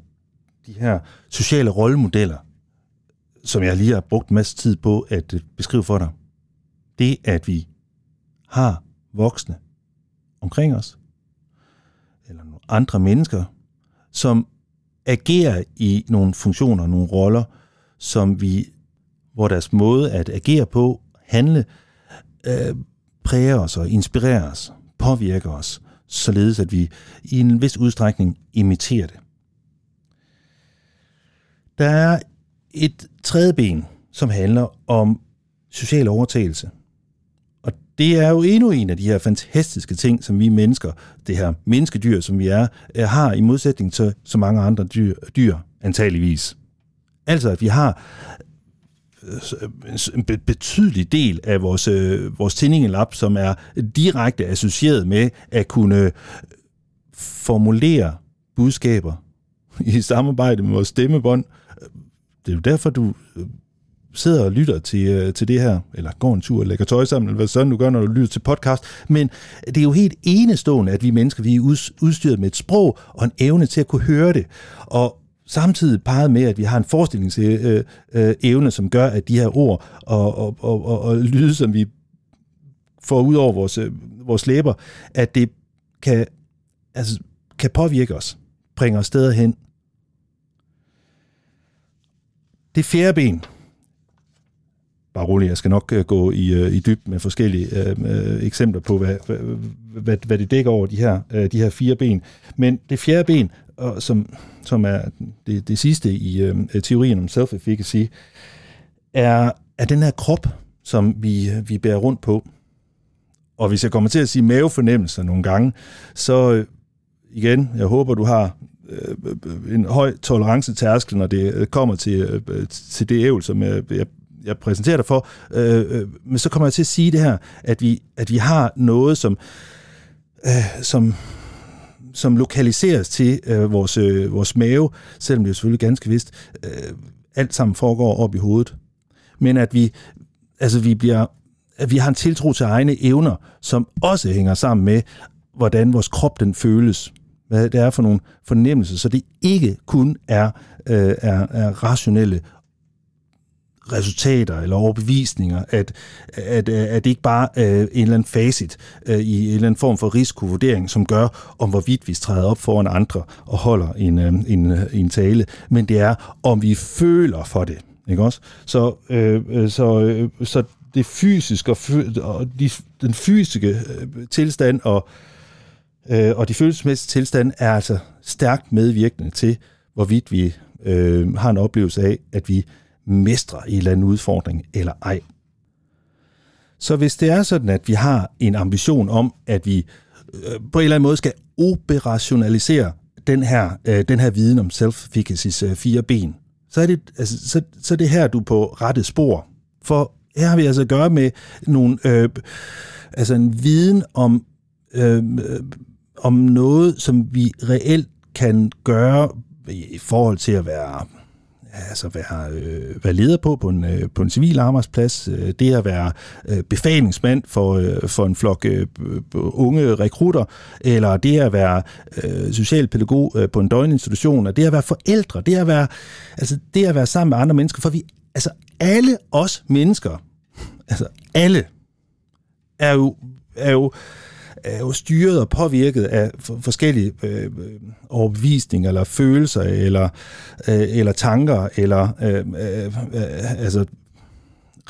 de her sociale rollemodeller, som jeg lige har brugt en masse tid på at øh, beskrive for dig. Det, at vi har voksne omkring os, eller nogle andre mennesker, som agerer i nogle funktioner, nogle roller, som vi, hvor deres måde at agere på, handle, øh, præger os og inspirerer os, påvirker os, således at vi i en vis udstrækning imiterer det. Der er et tredje ben, som handler om social overtagelse. Og det er jo endnu en af de her fantastiske ting, som vi mennesker, det her menneskedyr, som vi er, øh, har i modsætning til så mange andre dyr, dyr antageligvis. Altså, at vi har øh, en betydelig del af vores, øh, vores tændingelap, som er direkte associeret med at kunne øh, formulere budskaber i samarbejde med vores stemmebånd. Det er jo derfor, du øh, sidder og lytter til, øh, til det her, eller går en tur og lægger tøj sammen, eller hvad sådan du gør, når du lytter til podcast. Men det er jo helt enestående, at vi mennesker vi er udstyret med et sprog og en evne til at kunne høre det. Og samtidig peget med, at vi har en forestillingsevne, øh, øh, som gør, at de her ord og, og, og, og, og lyde, som vi får ud over vores, vores læber, at det kan, altså, kan påvirke os, bringe os steder hen. Det fjerde ben, bare rolig, jeg skal nok øh, gå i, øh, i dyb med forskellige øh, øh, eksempler på, hvad, hvad, hvad det dækker over, de her, øh, de her fire ben. Men det fjerde ben, og som, som er det, det sidste i øh, teorien om self-efficacy, er, er den her krop, som vi, vi bærer rundt på. Og hvis jeg kommer til at sige mavefornemmelser nogle gange, så igen, jeg håber, du har Øh, en høj tolerancetærskel, når det øh, kommer til, øh, til det ævel, som jeg, jeg, jeg præsenterer dig for. Øh, men så kommer jeg til at sige det her, at vi, at vi har noget, som, øh, som som lokaliseres til øh, vores, øh, vores mave, selvom det er selvfølgelig ganske vist, øh, alt sammen foregår op i hovedet. Men at vi, altså vi bliver, at vi har en tiltro til egne evner, som også hænger sammen med, hvordan vores krop den føles. Hvad det er for nogle fornemmelser, så det ikke kun er, øh, er, er rationelle resultater eller overbevisninger, at, at, øh, at det ikke bare er en eller anden facit øh, i en eller anden form for risikovurdering, som gør, om hvorvidt vi træder op foran andre og holder en, øh, en, øh, en tale, men det er, om vi føler for det. Ikke også? Så, øh, øh så, øh, så det fysiske og de, den fysiske øh, tilstand og, øh, Øh, og de følelsesmæssige tilstand er altså stærkt medvirkende til, hvorvidt vi øh, har en oplevelse af, at vi mestrer en eller anden udfordring eller ej. Så hvis det er sådan, at vi har en ambition om, at vi øh, på en eller anden måde skal operationalisere den her, øh, den her viden om self-efficacy's øh, fire ben, så er, det, altså, så, så er det her, du er på rette spor. For her har vi altså at gøre med nogle, øh, altså en viden om, øh, om noget, som vi reelt kan gøre i forhold til at være altså være, øh, være leder på på en, øh, på en civil arbejdsplads, øh, det at være øh, befalingsmand for, øh, for en flok øh, unge rekrutter, eller det at være øh, socialpædagog øh, på en døgninstitution, og det at være forældre, det at være, altså det at være sammen med andre mennesker, for vi, altså alle os mennesker, altså alle, er jo, er jo er jo styret og påvirket af forskellige øh, øh, overbevisninger, eller følelser, eller, øh, eller tanker, eller øh, øh, altså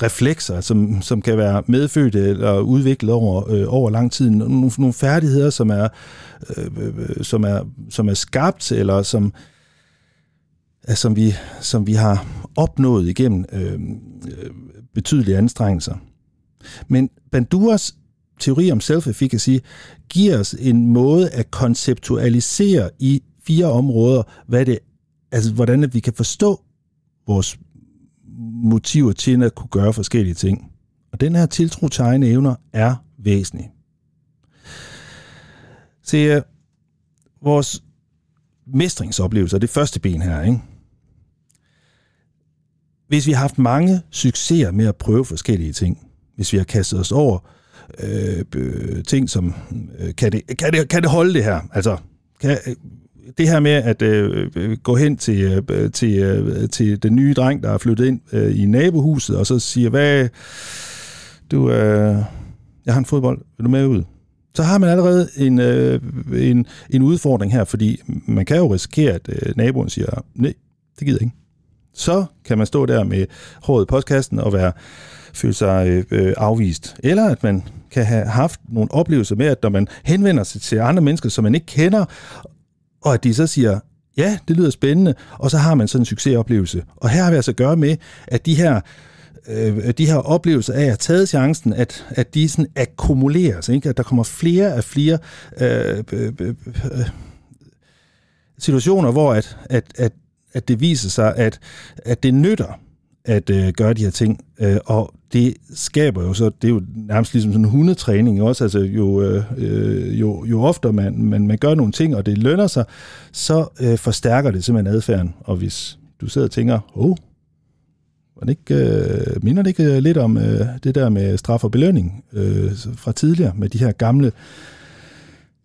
reflekser, som, som kan være medfødte eller udviklet over, øh, over lang tid. Nogle, nogle færdigheder, som er, øh, øh, øh, som, er, som er skabt, eller som, er, som, vi, som vi har opnået igennem øh, betydelige anstrengelser. Men Banduras teori om self-efficacy giver os en måde at konceptualisere i fire områder, hvad det, altså hvordan vi kan forstå vores motiver til at kunne gøre forskellige ting. Og den her tiltro til egne evner er væsentlig. Se, øh, vores mestringsoplevelser, det første ben her, ikke? Hvis vi har haft mange succeser med at prøve forskellige ting, hvis vi har kastet os over Øh, øh, ting som, øh, kan, det, kan, det, kan det holde det her? Altså, kan, øh, det her med at øh, øh gå hen til, øh, til, øh, til den nye dreng, der er flyttet ind øh, i nabohuset, og så siger, hvad, du, øh, jeg har en fodbold, vil du med ud? Så har man allerede en, øh, en, en udfordring her, fordi man kan jo risikere, at øh, naboen siger, nej, det gider ikke. Så kan man stå der med håret i postkassen og være, føle sig øh, afvist. Eller at man kan have haft nogle oplevelser med, at når man henvender sig til andre mennesker, som man ikke kender, og at de så siger, ja, det lyder spændende, og så har man sådan en succesoplevelse. Og her har vi altså at gøre med, at de her øh, de her oplevelser af at have taget chancen, at, at de sådan akkumuleres, ikke? at der kommer flere og flere øh øh, øh, øh, øh, situationer, hvor at, at, at, at det viser sig, at, at det nytter at øh, gøre de her ting. Øh, og det skaber jo så, det er jo nærmest ligesom sådan en hundetræning også, altså jo, øh, jo, jo oftere man, man, man gør nogle ting, og det lønner sig, så øh, forstærker det simpelthen adfærden. Og hvis du sidder og tænker, åh, oh, det ikke, øh, minder det ikke øh, lidt om øh, det der med straf og belønning øh, fra tidligere, med de her gamle,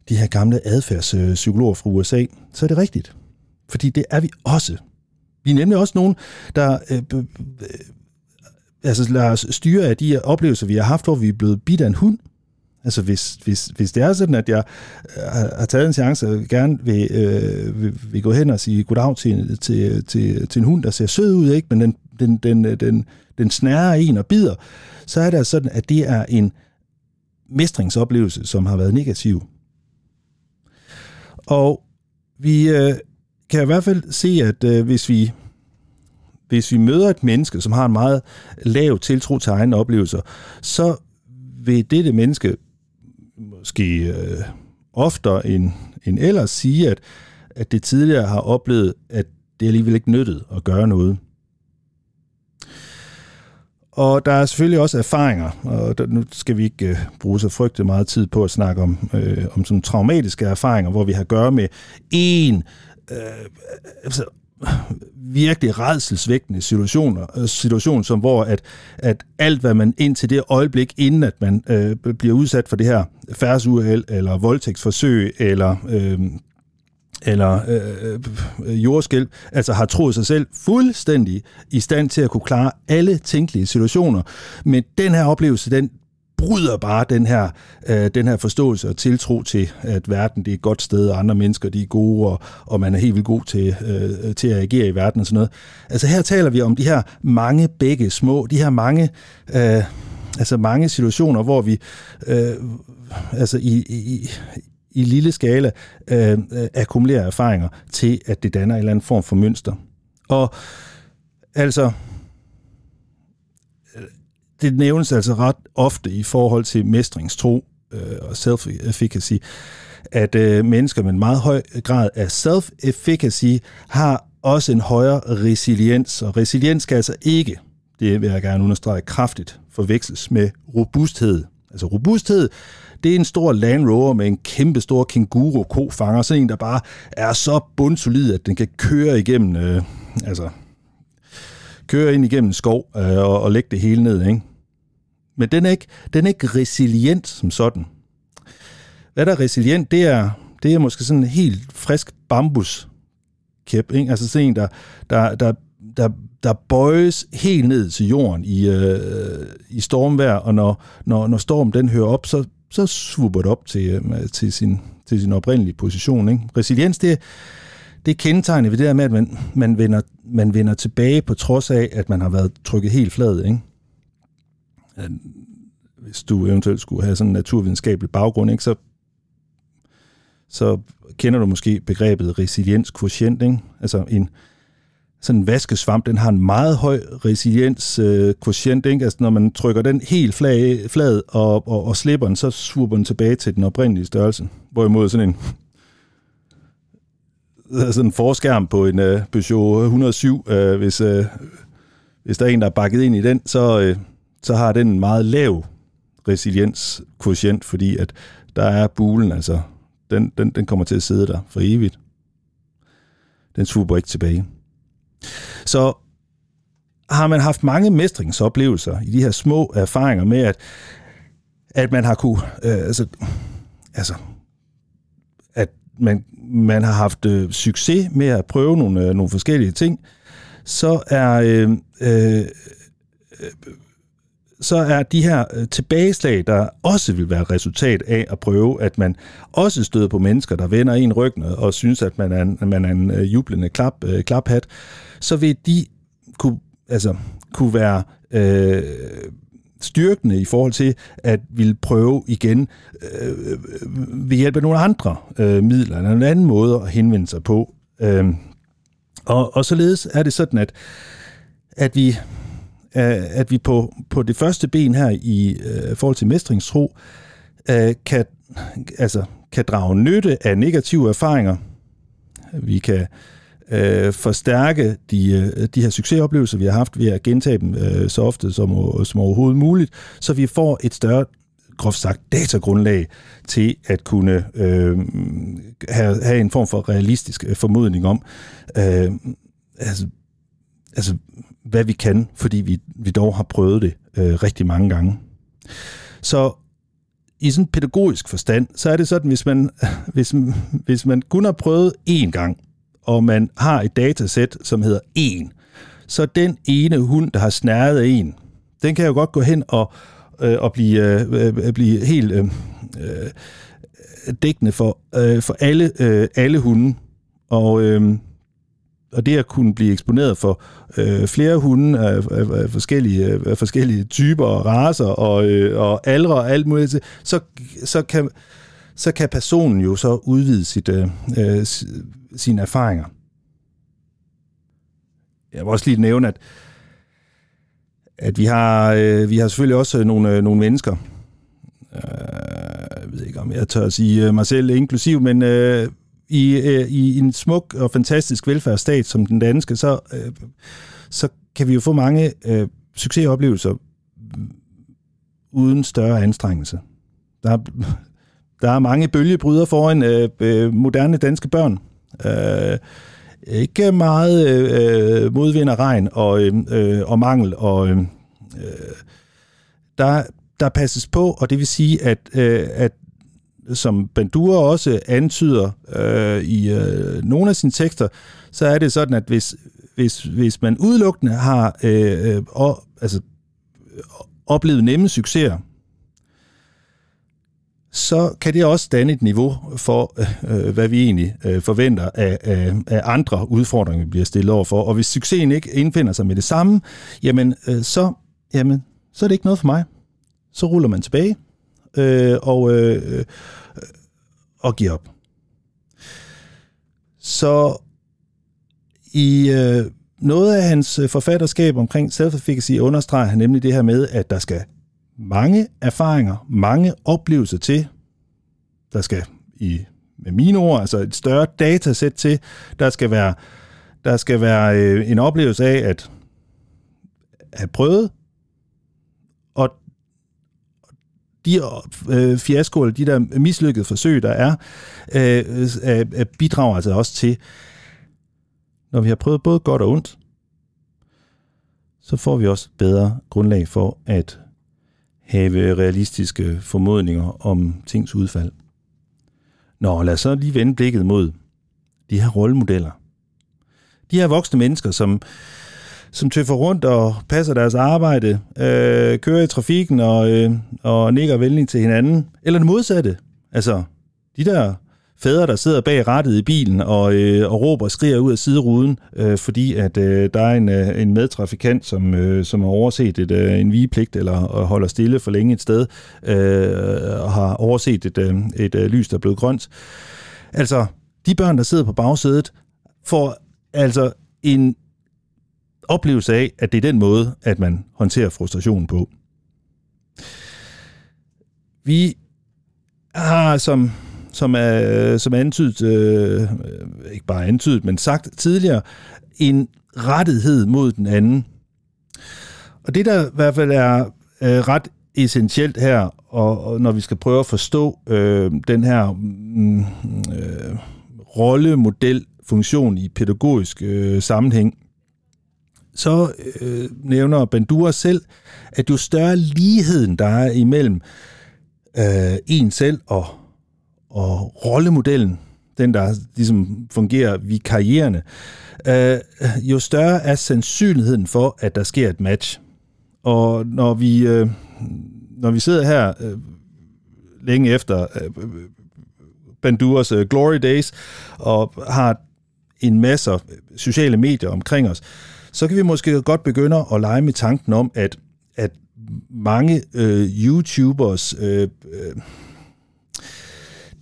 de her gamle adfærdspsykologer fra USA, så er det rigtigt. Fordi det er vi også. Vi er nemlig også nogen, der øh, øh, altså lader os styre af de oplevelser, vi har haft, hvor vi er blevet bidt af en hund. Altså hvis, hvis, hvis det er sådan, at jeg øh, har taget en chance og gerne vil, øh, vil, vil gå hen og sige goddag til, til, til, til en hund, der ser sød ud, ikke? men den, den, den, øh, den, den snærer en og bider, så er det altså sådan, at det er en mestringsoplevelse, som har været negativ. Og vi øh, kan i hvert fald se, at øh, hvis vi hvis vi møder et menneske, som har en meget lav tiltro til egne oplevelser, så vil dette menneske måske øh, oftere end, end ellers sige, at, at det tidligere har oplevet, at det alligevel ikke nyttede at gøre noget. Og der er selvfølgelig også erfaringer, og der, nu skal vi ikke øh, bruge så frygtelig meget tid på at snakke om, øh, om sådan traumatiske erfaringer, hvor vi har at gøre med en øh, altså, virkelig redselsvækkende situationer, øh, situation, som hvor at, at alt, hvad man indtil det øjeblik, inden at man øh, bliver udsat for det her færdsuheld, eller voldtægtsforsøg, eller øh, eller øh, øh, jordskælv, altså har troet sig selv fuldstændig i stand til at kunne klare alle tænkelige situationer. Men den her oplevelse, den bryder bare den her, øh, den her forståelse og tiltro til, at verden det er et godt sted, og andre mennesker de er gode, og, og man er helt vildt god til, øh, til at agere i verden og sådan noget. Altså her taler vi om de her mange begge små, de her mange, øh, altså mange situationer, hvor vi øh, altså i, i, i lille skala øh, akkumulerer erfaringer til, at det danner en eller anden form for mønster. Og altså, det nævnes altså ret ofte i forhold til mestringstro øh, og self-efficacy, at øh, mennesker med en meget høj grad af self-efficacy har også en højere resiliens, og resiliens skal altså ikke, det vil jeg gerne understrege kraftigt, forveksles med robusthed. Altså robusthed, det er en stor Land Rover med en kæmpe stor kenguru-kofanger, sådan en, der bare er så bundsolid, at den kan køre igennem, øh, altså køre ind igennem skov øh, og, og lægge det hele ned, ikke? Men den er ikke, den er ikke resilient som sådan. Hvad der er resilient, det er, det er måske sådan en helt frisk bambus kæp, ikke? Altså sådan en, der, der, der, der, der bøjes helt ned til jorden i, øh, i stormvejr, og når, når, når stormen den hører op, så, så svupper det op til, øh, til, sin, til sin oprindelige position. Ikke? Resiliens, det, det er kendetegnet ved det der med, at man, man, vender, man vender tilbage på trods af, at man har været trykket helt flad. Ikke? Hvis du eventuelt skulle have sådan en naturvidenskabelig baggrund, ikke? Så, så kender du måske begrebet resilienskvotient. Ikke? Altså en, sådan en vaskesvamp, den har en meget høj resilienskvotient, øh, ikke? Altså når man trykker den helt flad, flad og, og, og slipper den, så svurper den tilbage til den oprindelige størrelse. Hvorimod sådan en sådan en forskærm på en uh, Peugeot øh, 107, uh, øh, hvis, uh, hvis der er en, der er bakket ind i den, så, uh, så har den en meget lav resilienskvotient, fordi at der er bulen, altså den, den, den kommer til at sidde der for evigt. Den super ikke tilbage. Så har man haft mange mestringsoplevelser i de her små erfaringer med, at at man har kunne, øh, altså, altså, man, man har haft øh, succes med at prøve nogle, øh, nogle forskellige ting, så er, øh, øh, øh så er de her øh, tilbageslag, der også vil være resultat af at prøve, at man også støder på mennesker, der vender en ryggen og synes, at man er en, man er en øh, jublende klap, øh, klaphat, så vil de kunne, altså, kunne være øh, styrkende i forhold til at ville prøve igen øh, ved hjælp af nogle andre øh, midler, eller en anden måde at henvende sig på. Øh, og, og således er det sådan, at, at vi, øh, at vi på, på det første ben her i øh, forhold til mestringstro, øh, kan, altså, kan drage nytte af negative erfaringer. Vi kan øh, forstærke de, øh, de her succesoplevelser, vi har haft ved at gentage dem øh, så ofte som, som overhovedet muligt, så vi får et større groft sagt datagrundlag til at kunne øh, have, have en form for realistisk øh, formodning om, øh, altså, altså hvad vi kan, fordi vi, vi dog har prøvet det øh, rigtig mange gange. Så i sådan pædagogisk forstand, så er det sådan, hvis man, <laughs> hvis, hvis man kun har prøvet én gang, og man har et datasæt, som hedder en, så den ene hund, der har snæret en, den kan jo godt gå hen og, øh, og blive, øh, øh, blive helt øh, øh, dækkende for, øh, for alle, øh, alle hunde. Og, øh, og det at kunne blive eksponeret for øh, flere hunde af, af, af, forskellige, af forskellige typer og raser og, øh, og aldre og alt muligt, så, så, kan, så kan personen jo så udvide sit, øh, øh sine erfaringer. Jeg vil også lige nævne, at, at vi, har, øh, vi har selvfølgelig også nogle, øh, nogle mennesker, øh, jeg ved ikke, om jeg tør at sige øh, mig selv inklusiv, men øh, i, øh, i en smuk og fantastisk velfærdsstat som den danske, så, øh, så kan vi jo få mange øh, succesoplevelser uden større anstrengelse. Der er, der er mange bølgebryder foran øh, øh, moderne danske børn. Øh, ikke meget øh, øh, modvind og regn og, øh, øh og mangel, og øh, øh, der, der passes på, og det vil sige, at, øh, at som Bandura også antyder øh, i øh, nogle af sine tekster, så er det sådan, at hvis, hvis, hvis man udelukkende har øh, øh, og, altså, oplevet nemme succeser, så kan det også danne et niveau for, øh, øh, hvad vi egentlig øh, forventer af, af, af andre udfordringer, vi bliver stillet over for. Og hvis succesen ikke indfinder sig med det samme, jamen, øh, så, jamen, så er det ikke noget for mig. Så ruller man tilbage øh, og, øh, øh og giver op. Så i øh, noget af hans forfatterskab omkring self-efficacy understreger han nemlig det her med, at der skal mange erfaringer, mange oplevelser til. Der skal i med mine ord, altså et større datasæt til. Der skal være, der skal være øh, en oplevelse af at have prøvet, og de øh, fiaskoer, de der mislykkede forsøg, der er, øh, øh, øh, bidrager altså også til, når vi har prøvet både godt og ondt, så får vi også bedre grundlag for at have realistiske formodninger om tings udfald. Nå, lad os så lige vende blikket mod de her rollemodeller. De her voksne mennesker, som, som tøffer rundt og passer deres arbejde, øh, kører i trafikken og, øh, og nikker venligt til hinanden, eller det modsatte. Altså, de der fædre, der sidder bag rattet i bilen og, øh, og råber og skriger ud af sideruden, øh, fordi at øh, der er en, øh, en medtrafikant, som, øh, som har overset et, øh, en vigepligt eller holder stille for længe et sted, øh, og har overset et, øh, et øh, lys, der er blevet grønt. Altså, de børn, der sidder på bagsædet, får altså en oplevelse af, at det er den måde, at man håndterer frustration på. Vi har som som er, som er antydet, øh, øh, ikke bare antydet, men sagt tidligere, en rettighed mod den anden. Og det, der i hvert fald er øh, ret essentielt her, og, og når vi skal prøve at forstå øh, den her mm, øh, rollemodel, funktion i pædagogisk øh, sammenhæng, så øh, nævner Bandura selv, at jo større ligheden der er imellem øh, en selv og, og rollemodellen, den der ligesom fungerer vikarierende, øh, jo større er sandsynligheden for, at der sker et match. Og når vi, øh, når vi sidder her øh, længe efter øh, Banduras øh, Glory Days og har en masse sociale medier omkring os, så kan vi måske godt begynde at lege med tanken om, at, at mange øh, YouTubers øh, øh,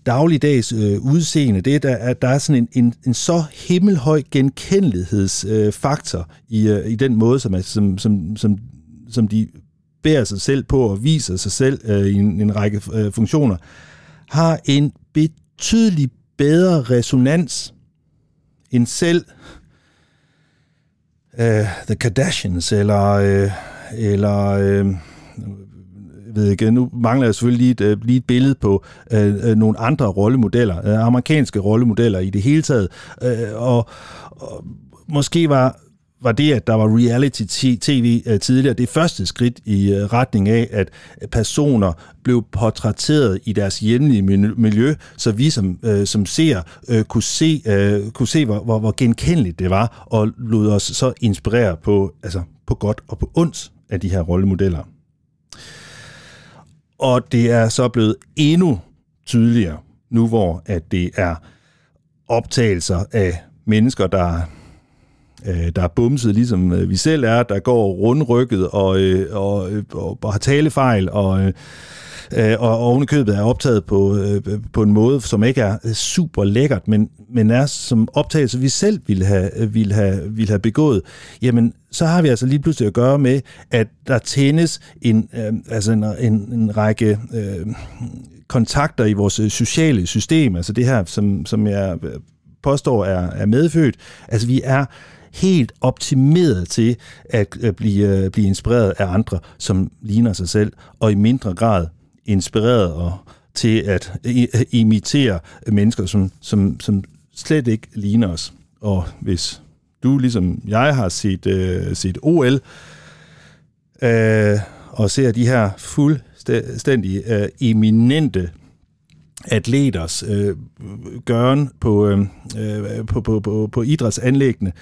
dagligdags øh, udseende, det er, der, at der er sådan en, en, en så himmelhøj genkendelighedsfaktor øh, i, øh, i den måde, som, er, som, som, som, som de bærer sig selv på og viser sig selv øh, i en, en række øh, funktioner, har en betydelig bedre resonans end selv øh, The Kardashians eller, øh, eller øh, ved ikke, nu mangler jeg selvfølgelig lige et, øh, lige et billede på øh, øh, nogle andre rollemodeller, øh, amerikanske rollemodeller i det hele taget, øh, og, og måske var var det, at der var reality-tv øh, tidligere, det første skridt i retning af, at personer blev portrætteret i deres hjemlige miljø, så vi som, øh, som ser kunne se, kunne se hvor, hvor, hvor genkendeligt det var, og lod os så inspirere på, altså på godt og på ondt af de her rollemodeller. Og det er så blevet endnu tydeligere nu, hvor at det er optagelser af mennesker, der øh, der er bumset, ligesom øh, vi selv er, der går rundrykket og, øh, og, og, og har talefejl, og, øh, og ovenikøbet er optaget på, øh, på en måde, som ikke er øh, super lækkert, men, men er som optagelse, vi selv ville have, øh, ville, have, ville have begået, jamen så har vi altså lige pludselig at gøre med, at der tændes en, øh, altså en, en, en række øh, kontakter i vores øh, sociale system, altså det her, som, som jeg påstår er, er medfødt. Altså vi er helt optimeret til at blive, blive inspireret af andre, som ligner sig selv, og i mindre grad inspireret og til at imitere mennesker, som, som, som slet ikke ligner os. Og hvis du, ligesom jeg, har set, øh, set OL, øh, og ser de her fuldstændig øh, eminente atleters øh, gøren på, øh, øh på, på, på, på idrætsanlæggene,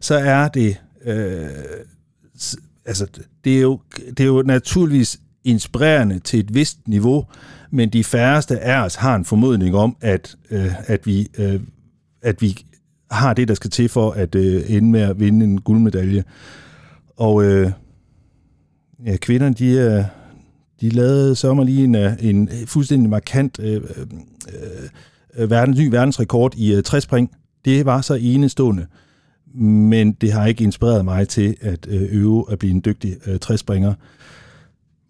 så er det, øh, altså, det er, jo, det er jo naturligvis inspirerende til et vist niveau, men de færreste af os har en formodning om, at, øh, at, vi, øh, at vi har det, der skal til for at øh, ende med at vinde en guldmedalje. Og øh, ja, kvinderne, de, øh, de lavede sommer lige en, øh, en fuldstændig markant øh, øh, øh, verdens, ny verdensrekord i øh, træspring. Det var så enestående men det har ikke inspireret mig til at øh, øve at blive en dygtig øh, træspringer.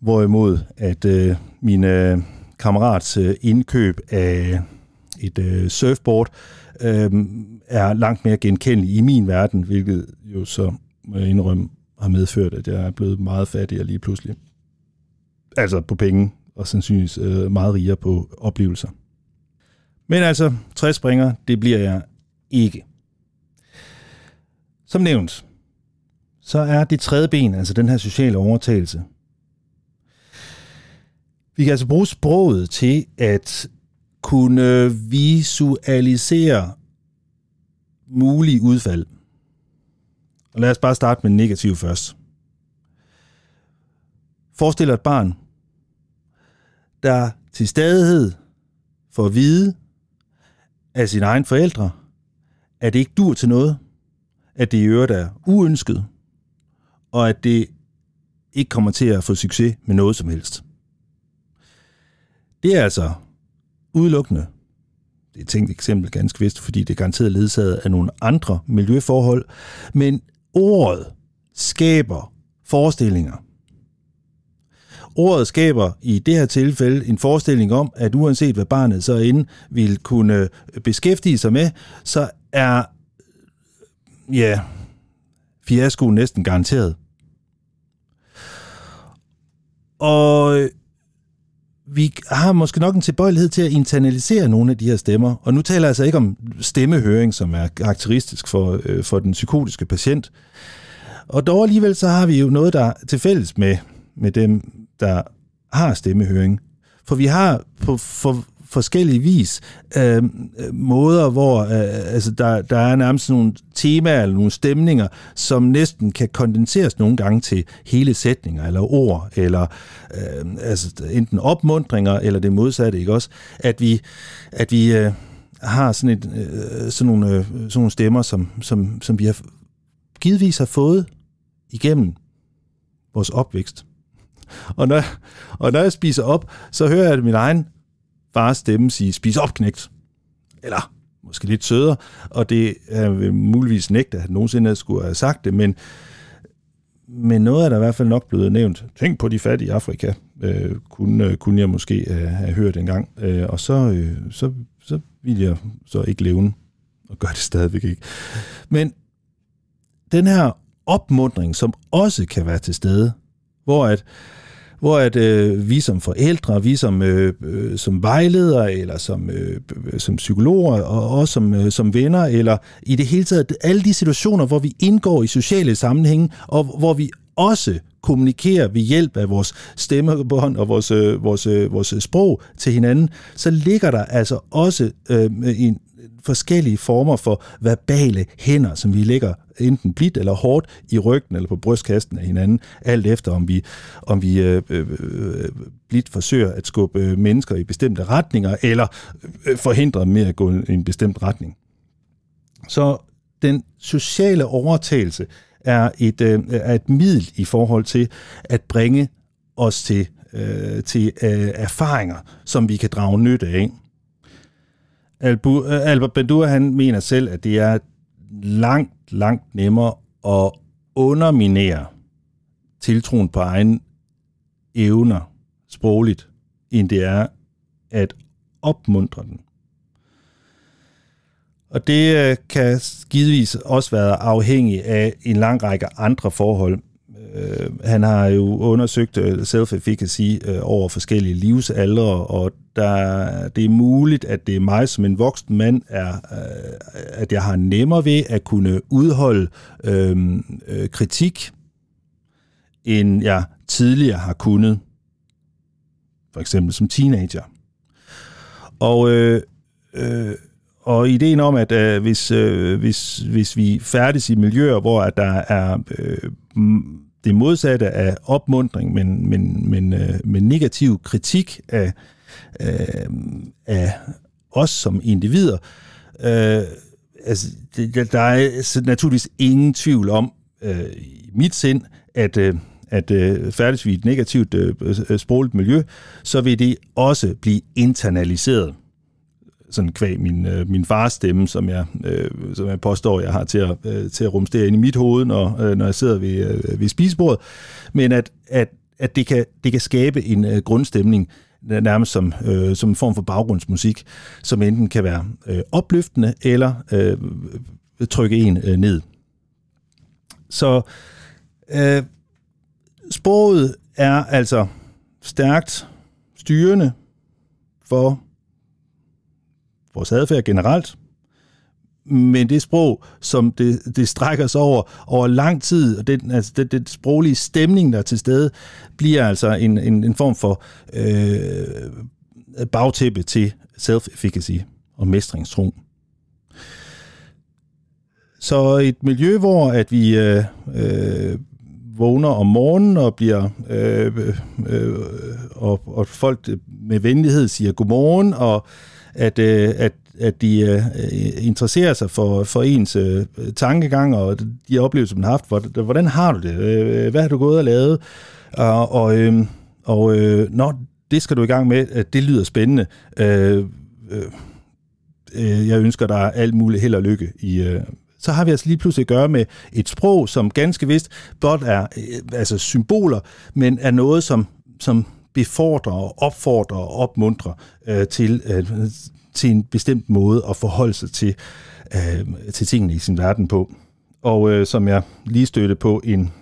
Hvorimod at øh, min øh, kammerats øh, indkøb af et øh, surfboard øh, er langt mere genkendelig i min verden, hvilket jo så må jeg indrømme har medført, at jeg er blevet meget fattigere lige pludselig. Altså på penge, og sandsynligvis øh, meget rigere på oplevelser. Men altså, træspringer, det bliver jeg ikke. Som nævnt, så er det tredje ben, altså den her sociale overtagelse. Vi kan altså bruge sproget til at kunne visualisere mulige udfald. Og lad os bare starte med negativ først. Forestil dig et barn, der til stadighed får at vide af sine egne forældre, at det ikke dur til noget, at det i øvrigt er uønsket, og at det ikke kommer til at få succes med noget som helst. Det er altså udelukkende, det er et tænkt eksempel ganske vist, fordi det er garanteret ledsaget af nogle andre miljøforhold, men ordet skaber forestillinger. Ordet skaber i det her tilfælde en forestilling om, at uanset hvad barnet så inden vil kunne beskæftige sig med, så er ja, fiasko næsten garanteret. Og vi har måske nok en tilbøjelighed til at internalisere nogle af de her stemmer. Og nu taler jeg altså ikke om stemmehøring, som er karakteristisk for, øh, for den psykotiske patient. Og dog alligevel så har vi jo noget, der er til fælles med, med dem, der har stemmehøring. For vi har på for, forskellige vis øh, måder, hvor øh, altså der, der er nærmest nogle temaer eller nogle stemninger, som næsten kan kondenseres nogle gange til hele sætninger eller ord, eller øh, altså enten opmundringer eller det modsatte, ikke også? At vi, at vi øh, har sådan, et, øh, sådan, nogle, øh, sådan nogle stemmer, som, som, som vi har givetvis har fået igennem vores opvækst. Og når, og når jeg spiser op, så hører jeg min egen fars stemme sige, spis op, knægt. Eller måske lidt sødere, og det er muligvis nægte, at nogensinde skulle have sagt det, men, men noget er der i hvert fald nok blevet nævnt. Tænk på de fattige i Afrika, øh, kunne, øh, kunne jeg måske øh, have hørt en gang, øh, og så, øh, så, så ville jeg så ikke leve og gør det stadigvæk ikke. Men den her opmundring, som også kan være til stede, hvor at hvor at øh, vi som forældre, vi som, øh, øh, som vejledere, eller som, øh, som psykologer, og også som, øh, som venner, eller i det hele taget alle de situationer, hvor vi indgår i sociale sammenhænge, og hvor vi også kommunikerer ved hjælp af vores stemmebånd og vores, øh, vores, øh, vores sprog til hinanden, så ligger der altså også øh, en, forskellige former for verbale hænder, som vi lægger enten blidt eller hårdt i ryggen eller på brystkasten af hinanden, alt efter om vi, om vi øh, øh, øh blidt forsøger at skubbe mennesker i bestemte retninger, eller øh, øh forhindre dem med at gå i en bestemt retning. Så den sociale overtagelse er et, øh, er et middel i forhold til at bringe os til, øh, til øh, erfaringer, som vi kan drage nytte af. Albu, øh, Albert Bandura, han mener selv, at det er langt, langt nemmere at underminere tiltroen på egen evner sprogligt, end det er at opmuntre den. Og det øh, kan givetvis også være afhængig af en lang række andre forhold. Øh, han har jo undersøgt øh, self-efficacy øh, over forskellige livsaldre, og der, det er muligt, at det er mig som en voksen mand, er, øh, at jeg har nemmere ved at kunne udholde øh, øh, kritik, end jeg tidligere har kunnet, for eksempel som teenager. Og øh, øh, og ideen om, at øh, hvis, øh, hvis, hvis vi færdes i miljøer, hvor at der er øh, det modsatte af opmundring, men, men, men, øh, men negativ kritik af, øh, af os som individer, øh, altså, det, der er naturligvis ingen tvivl om øh, i mit sind, at øh, at øh, færdes vi i et negativt øh, øh sprogligt miljø, så vil det også blive internaliseret sådan kvæg min, øh, min fars stemme, som jeg, øh, som jeg påstår, jeg har til at, øh, til at rumstere ind i mit hoved, når, øh, når jeg sidder ved, øh, ved spisebordet. Men at, at, at det, kan, det kan skabe en øh, grundstemning, nærmest som, øh, som en form for baggrundsmusik, som enten kan være øh, opløftende eller øh, trykke en øh, ned. Så øh, sproget er altså stærkt styrende for vores adfærd generelt, men det sprog, som det, det strækker sig over, over lang tid, og den, altså det, det sproglige stemning, der er til stede, bliver altså en, en, en form for øh, bagtæppe til self-efficacy og mestringstro. Så et miljø, hvor at vi øh, øh, vågner om morgenen og bliver øh, øh, øh og, og folk med venlighed siger godmorgen, og at, øh, at, at de øh, øh, interesserer sig for, for ens øh, tankegang og de oplevelser, man har haft. Hvordan har du det? Øh, hvad har du gået og lavet? Og, og, øh, og øh, når det skal du i gang med. Øh, det lyder spændende. Øh, øh, øh, jeg ønsker dig alt muligt held og lykke i, øh, så har vi altså lige pludselig at gøre med et sprog, som ganske vist blot er øh, altså symboler, men er noget, som, som befordrer og opfordrer og opmuntrer øh, til, øh, til en bestemt måde at forholde sig til, øh, til tingene i sin verden på. Og øh, som jeg lige stødte på en,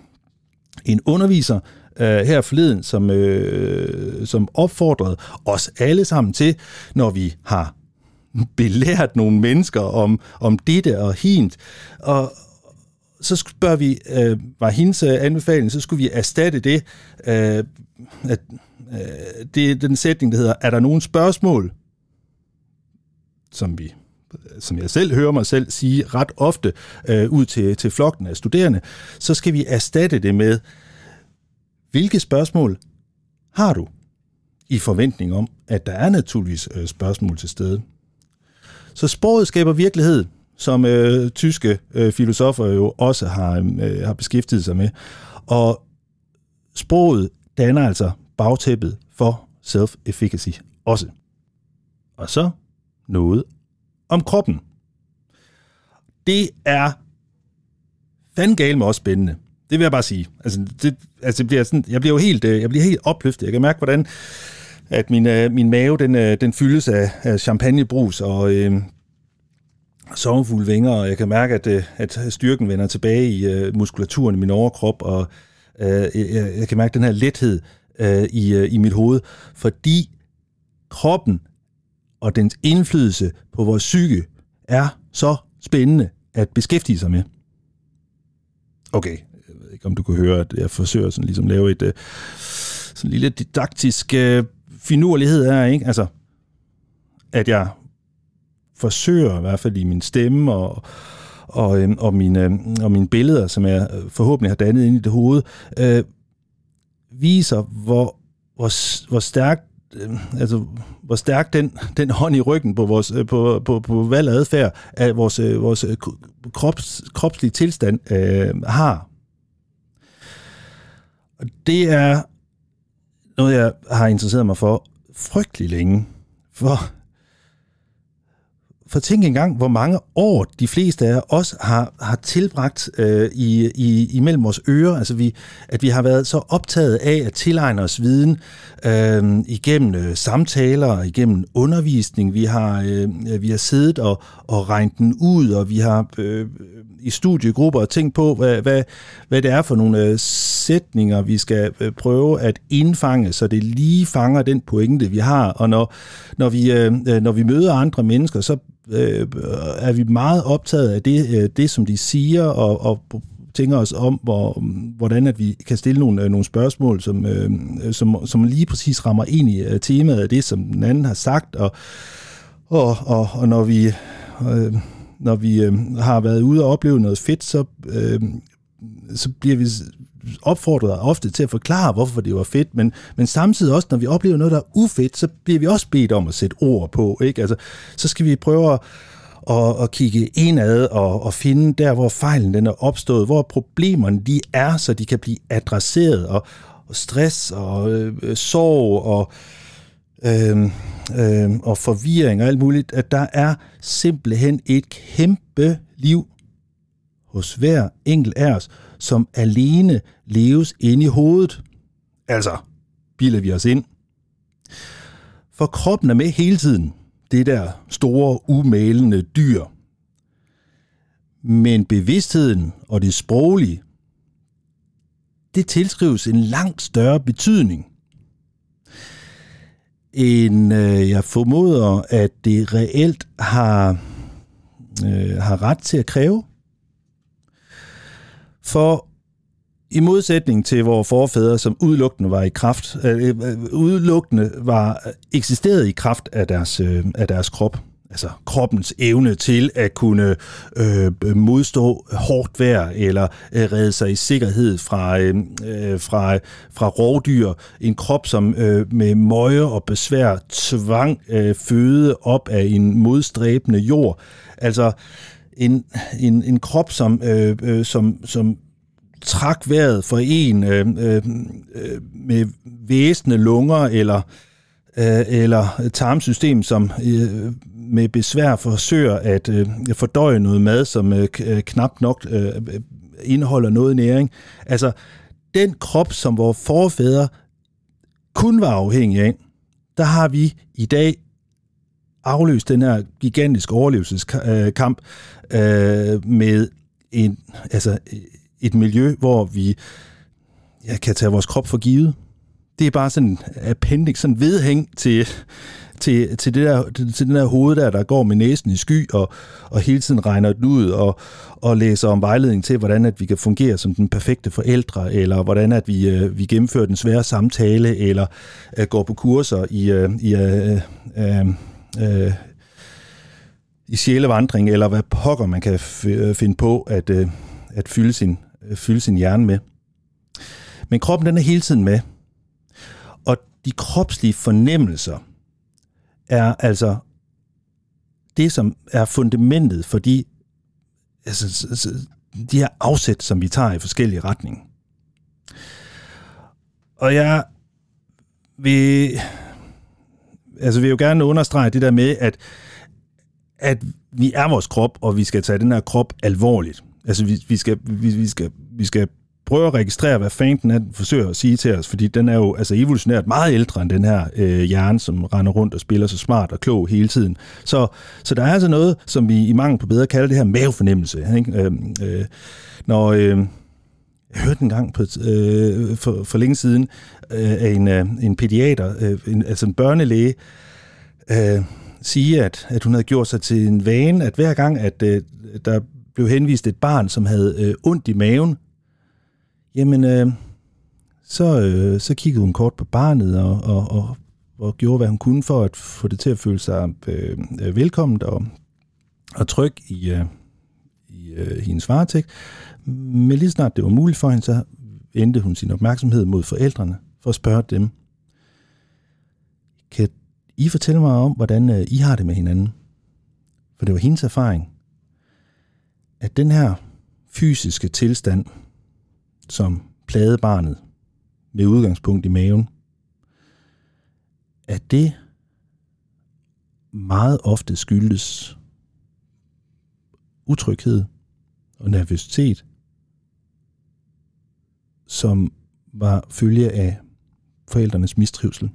en underviser øh, her forleden, som, øh, som opfordrede os alle sammen til, når vi har belært nogle mennesker om, om dette og hint, og, så bør vi, øh, var hendes anbefaling, så skulle vi erstatte det, øh, at øh, det er den sætning, der hedder, er der nogen spørgsmål, som vi som jeg selv hører mig selv sige ret ofte øh, ud til, til flokken af studerende, så skal vi erstatte det med, hvilke spørgsmål har du i forventning om, at der er naturligvis øh, spørgsmål til stede. Så sproget skaber virkelighed, som øh, tyske øh, filosofer jo også har, øh, har beskæftiget sig med. Og sproget danner altså bagtæppet for self-efficacy også. Og så noget om kroppen. Det er fandme galt med også spændende. Det vil jeg bare sige. Altså, det, altså, det bliver sådan, jeg bliver jo helt, øh, jeg bliver helt opløftet. Jeg kan mærke, hvordan at min, øh, min mave den, øh, den fyldes af, af champagnebrus og øh, sommerfuglvinger, og jeg kan mærke, at, øh, at styrken vender tilbage i øh, muskulaturen i min overkrop, og øh, jeg, jeg kan mærke den her lethed øh, i, øh, i mit hoved, fordi kroppen og dens indflydelse på vores psyke er så spændende at beskæftige sig med. Okay, jeg ved ikke, om du kan høre, at jeg forsøger sådan ligesom lave et øh, sådan lille didaktisk øh, finurlighed her, ikke? Altså, at jeg forsøger i hvert fald i min stemme og, og, øh, og, mine, øh, og mine billeder, som jeg øh, forhåbentlig har dannet ind i det hoved, øh, viser, hvor, hvor, hvor stærkt øh, altså, hvor stærk den, den hånd i ryggen på vores øh, på, på, på valg og adfærd af vores, øh, vores krops, kropslige tilstand øh, har. Og det er noget, jeg har interesseret mig for frygtelig længe. For for tænk engang, hvor mange år de fleste af os har, har tilbragt øh, i, i, imellem vores ører. Altså vi, at vi har været så optaget af at tilegne os viden øh, igennem øh, samtaler, igennem undervisning. Vi har, øh, vi har siddet og, og regnet den ud, og vi har øh, i studiegrupper tænkt på, hvad, hvad, hvad det er for nogle øh, sætninger, vi skal øh, prøve at indfange, så det lige fanger den pointe, vi har. Og når, når, vi, øh, når vi møder andre mennesker, så øh, er vi meget optaget af det, øh, det som de siger, og, og tænker os om, hvor, hvordan at vi kan stille nogle, øh, nogle spørgsmål, som, øh, som, som lige præcis rammer ind i øh, temaet af det, som den anden har sagt, og, og, og, og når vi, øh, når vi øh, har været ude og opleve noget fedt, så, øh, så bliver vi opfordret ofte til at forklare, hvorfor det var fedt, men, men samtidig også, når vi oplever noget, der er ufedt, så bliver vi også bedt om at sætte ord på. Ikke? Altså, så skal vi prøve at, at, at kigge indad og, og finde der, hvor fejlen den er opstået, hvor problemerne de er, så de kan blive adresseret, og, og stress og øh, sorg og øh, øh, og forvirring og alt muligt, at der er simpelthen et kæmpe liv hos hver enkelt af os, som alene leves inde i hovedet. Altså, bilder vi os ind. For kroppen er med hele tiden. Det der store, umalende dyr. Men bevidstheden og det sproglige, det tilskrives en langt større betydning. En, øh, jeg formoder, at det reelt har, øh, har ret til at kræve. For i modsætning til vores forfædre, som udelukkende var i kraft, øh, øh udelukkende var øh, eksisteret i kraft af deres, øh, af deres krop, altså kroppens evne til at kunne øh, modstå hårdt vejr eller øh, redde sig i sikkerhed fra, øh, øh fra, fra rovdyr. En krop, som øh, med møje og besvær tvang øh, føde op af en modstræbende jord. Altså en, en, en krop, som, øh, øh, som, som trak vejret for en øh, øh, øh med væsende lunger eller, øh, eller tarmsystem, som øh, med besvær forsøger at øh, fordøje noget mad, som øh, øh knap nok øh, øh, indeholder noget næring. Altså, den krop, som vores forfædre kun var afhængige af, der har vi i dag afløst den her gigantiske overlevelseskamp øh, øh med en, altså øh, et miljø, hvor vi ja, kan tage vores krop for givet. Det er bare sådan en appendix, sådan en vedhæng til, til, til, det der, til den der hoved der, der går med næsen i sky og, og hele tiden regner den ud og, og læser om vejledning til, hvordan at vi kan fungere som den perfekte forældre, eller hvordan at vi, øh, vi gennemfører den svære samtale, eller øh, går på kurser i, øh, i øh, øh, øh, i sjælevandring, eller hvad pokker man kan øh, finde på at, øh, at fylde, sin, øh, fylde sin hjerne med. Men kroppen den er hele tiden med. Og de kropslige fornemmelser er altså det, som er fundamentet for de, altså, de her afsæt, som vi tager i forskellige retninger. Og jeg vil, altså vil jo gerne understrege det der med, at, at vi er vores krop, og vi skal tage den her krop alvorligt. Altså vi, vi, skal, vi, vi, skal, vi skal prøve at registrere, hvad fanden den forsøger at sige til os, fordi den er jo altså evolutionært meget ældre end den her øh, hjerne, som render rundt og spiller så smart og klog hele tiden. Så, så der er altså noget, som vi i mange på bedre kalder det her mavefornemmelse. Ikke? Øh, øh, når... Øh, jeg hørte en gang på, øh, for, for længe siden øh, af en, øh, en pædiater, øh, en, altså en børnelæge, øh, sige, at, at hun havde gjort sig til en vane, at hver gang, at øh, der blev henvist et barn, som havde øh, ondt i maven, jamen, øh, så, øh, så kiggede hun kort på barnet og, og, og, og gjorde, hvad hun kunne for at få det til at føle sig øh, øh velkomment og, og tryg i, øh, i øh, hendes varetægt. Men lige snart det var muligt for hende, så endte hun sin opmærksomhed mod forældrene for at spørge dem, kan I fortælle mig om, hvordan øh, I har det med hinanden? For det var hendes erfaring, at den her fysiske tilstand, som plagede barnet med udgangspunkt i maven, at det meget ofte skyldes utryghed og nervøsitet, som var følge af forældrenes mistrivsel.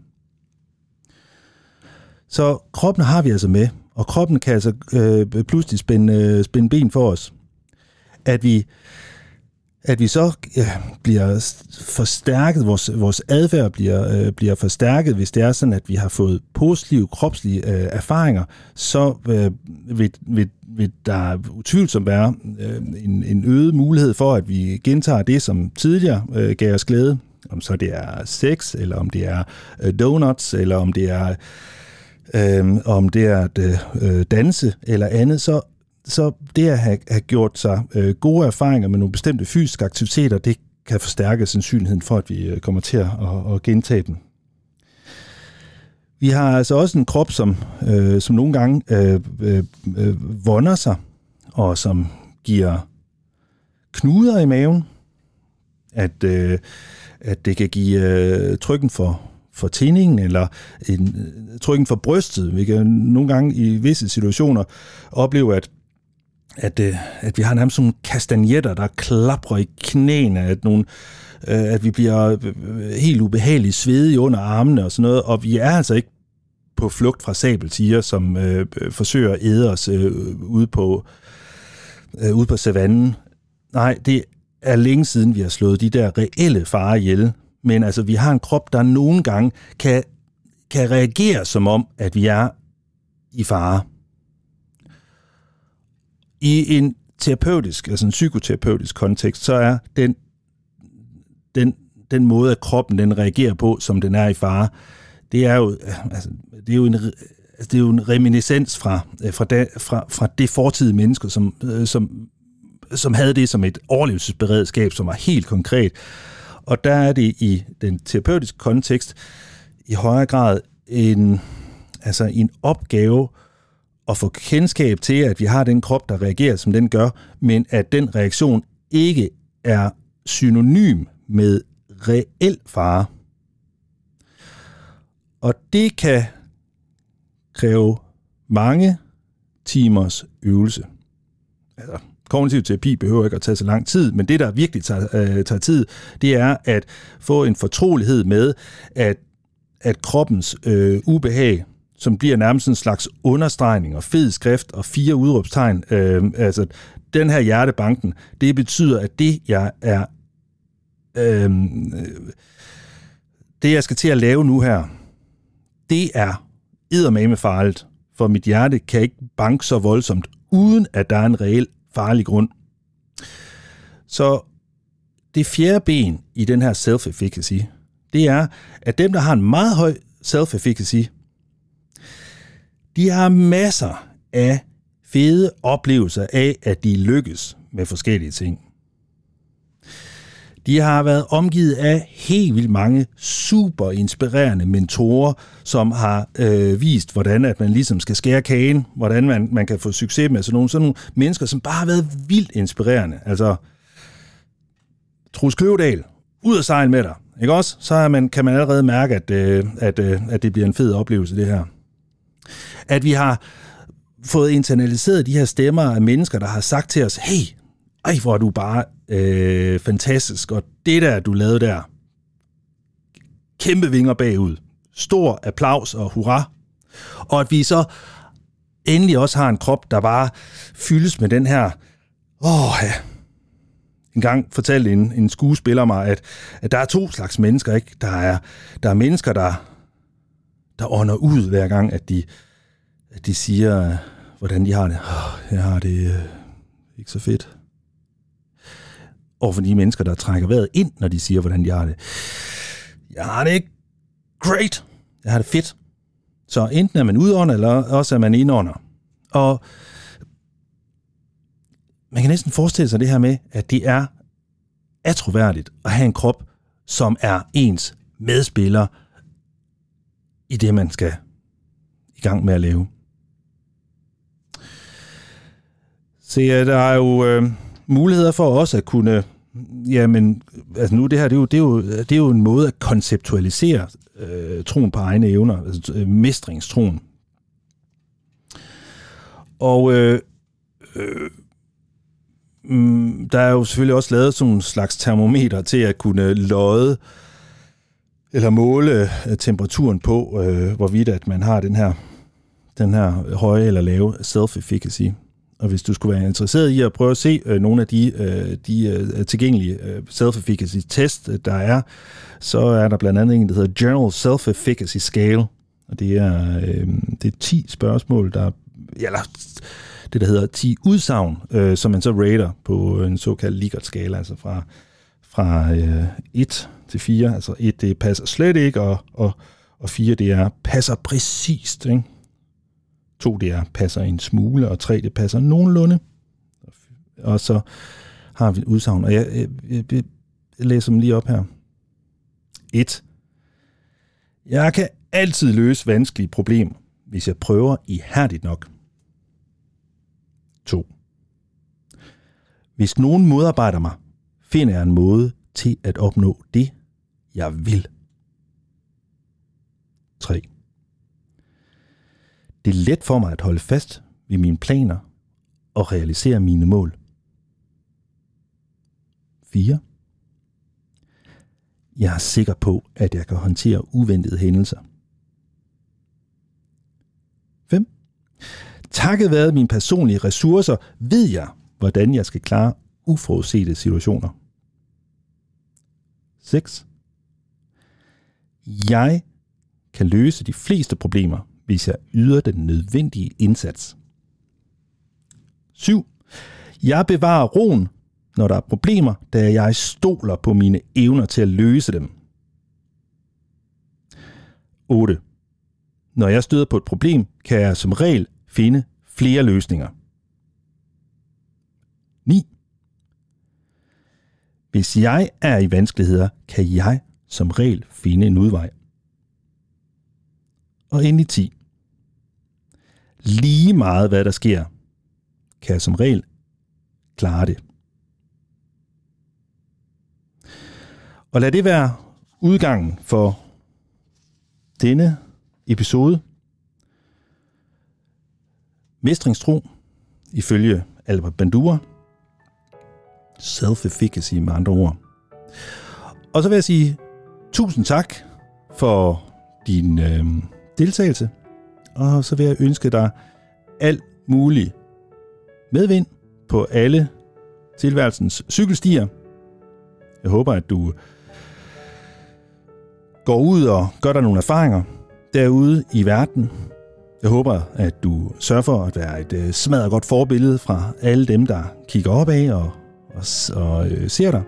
Så kroppen har vi altså med, og kroppen kan altså øh, pludselig spænde, øh, spænde ben for os. At vi at vi så ja, bliver forstærket, vores, vores adfærd bliver, øh, bliver forstærket, hvis det er sådan, at vi har fået positive kropslige øh, erfaringer, så øh, vil, vil, vil der utvivlsomt være øh, en, en øget mulighed for, at vi gentager det, som tidligere øh, gav os glæde, om så det er sex, eller om det er øh, donuts, eller om det er øh, om det er at øh, danse eller andet, så så det at have, have gjort sig øh, gode erfaringer med nogle bestemte fysiske aktiviteter, det kan forstærke sandsynligheden for, at vi øh, kommer til at, at, at gentage dem. Vi har altså også en krop, som, øh, som nogle gange øh, øh, øh, vonder sig, og som giver knuder i maven, at, øh, at det kan give øh, trykken for, for tændingen, eller en, øh, trykken for brystet. Vi kan nogle gange i visse situationer opleve, at at, øh, at vi har nærmest nogle kastanjetter, der klapper i knæene, at, nogle, øh, at vi bliver øh, øh, helt ubehageligt svedige under armene og sådan noget, og vi er altså ikke på flugt fra sabeltiger, som øh, øh, forsøger at æde os øh, ude, på, øh, ude på savannen. Nej, det er længe siden, vi har slået de der reelle farer ihjel. Men altså, vi har en krop, der nogle gange kan, kan reagere som om, at vi er i fare i en terapeutisk, altså en psykoterapeutisk kontekst, så er den, den, den måde, at kroppen den reagerer på, som den er i fare, det er jo, altså, det er jo en, altså, det er jo en reminiscens fra, øh, fra, da, fra, fra det fortidige menneske, som, øh, som, som havde det som et overlevelsesberedskab, som var helt konkret. Og der er det i den terapeutiske kontekst i højere grad en, altså en opgave at få kendskab til, at vi har den krop, der reagerer, som den gør, men at den reaktion ikke er synonym med reel fare. Og det kan kræve mange timers øvelse. Altså, kognitiv terapi behøver ikke at tage så lang tid, men det, der virkelig tager, øh, tager tid, det er at få en fortrolighed med, at, at kroppens øh, ubehag som bliver nærmest en slags understregning og fed skrift og fire udråbstegn. Øh, altså, den her hjertebanken, det betyder, at det, jeg er... Øhm, øh, det, jeg skal til at lave nu her, det er eddermame farligt, for mit hjerte kan ikke banke så voldsomt, uden at der er en reel farlig grund. Så det fjerde ben i den her self-efficacy, det er, at dem, der har en meget høj self-efficacy, de har masser af fede oplevelser af, at de lykkes med forskellige ting. De har været omgivet af helt vildt mange super inspirerende mentorer, som har øh, vist, hvordan at man ligesom skal skære kagen, hvordan man, man kan få succes med sådan nogle, sådan nogle mennesker, som bare har været vildt inspirerende. Altså, Trus Kløvedal, ud af sejl med dig, ikke også? Så er man, kan man allerede mærke, at, øh, at, øh, at det bliver en fed oplevelse, det her. At vi har fået internaliseret de her stemmer af mennesker, der har sagt til os, hey, ej, hvor er du bare øh, fantastisk, og det der, du lavede der, kæmpe vinger bagud, stor applaus og hurra, og at vi så endelig også har en krop, der bare fyldes med den her, åh ja, en gang fortalte en, en skuespiller mig, at, at der er to slags mennesker, ikke? Der er, der er mennesker, der, der ånder ud hver gang, at de, at de siger, hvordan de har det. Oh, jeg har det øh, ikke så fedt Og for de mennesker, der trækker vejret ind, når de siger, hvordan de har det. Jeg har det ikke great. Jeg har det fedt. Så enten er man udånder, eller også er man indånder. Og man kan næsten forestille sig det her med, at det er atroværdigt at have en krop, som er ens medspiller i det, man skal i gang med at lave. Se, der er jo øh, muligheder for også at kunne, jamen, altså nu det her, det er jo, det er jo, det er jo en måde at konceptualisere øh, troen på egne evner, altså øh, mestringstroen. Og øh, øh, mm, der er jo selvfølgelig også lavet sådan en slags termometer til at kunne øh, lodde eller måle øh, temperaturen på, øh, hvorvidt at man har den her, den her høje eller lave self-efficacy. Og hvis du skulle være interesseret i at prøve at se øh, nogle af de, øh, de øh, tilgængelige øh, self-efficacy test, øh, der er, så er der blandt andet en, der hedder General Self-Efficacy Scale. Og det er, øh, det er 10 spørgsmål, der... Eller det, der hedder 10 udsagn, øh, som man så rater på en såkaldt Likert-skala, altså fra, fra øh, 1 til 4. Altså 1, det passer slet ikke, og, og, og 4, det er passer præcist, ikke? 2, det er passer en smule, og 3, det passer nogenlunde. Og så har vi et udsagn, og jeg, jeg, jeg, jeg læser dem lige op her. 1. Jeg kan altid løse vanskelige problemer, hvis jeg prøver ihærdigt nok. 2. Hvis nogen modarbejder mig, finder jeg en måde til at opnå det, jeg vil. 3. Det er let for mig at holde fast ved mine planer og realisere mine mål. 4. Jeg er sikker på, at jeg kan håndtere uventede hændelser. 5. Takket være mine personlige ressourcer, ved jeg, hvordan jeg skal klare uforudsete situationer. 6. Jeg kan løse de fleste problemer hvis jeg yder den nødvendige indsats. 7. Jeg bevarer roen, når der er problemer, da jeg stoler på mine evner til at løse dem. 8. Når jeg støder på et problem, kan jeg som regel finde flere løsninger. 9. Hvis jeg er i vanskeligheder, kan jeg som regel finde en udvej. Og endelig 10 lige meget hvad der sker, kan jeg som regel klare det. Og lad det være udgangen for denne episode. Mestringstro, ifølge Albert Bandura. Self-efficacy med andre ord. Og så vil jeg sige tusind tak for din øh, deltagelse og så vil jeg ønske dig alt mulig medvind på alle tilværelsens cykelstier. Jeg håber, at du går ud og gør dig nogle erfaringer derude i verden, Jeg håber, at du sørger for at være et øh, smadret godt forbillede fra alle dem, der kigger op af og, og, og øh, ser dig.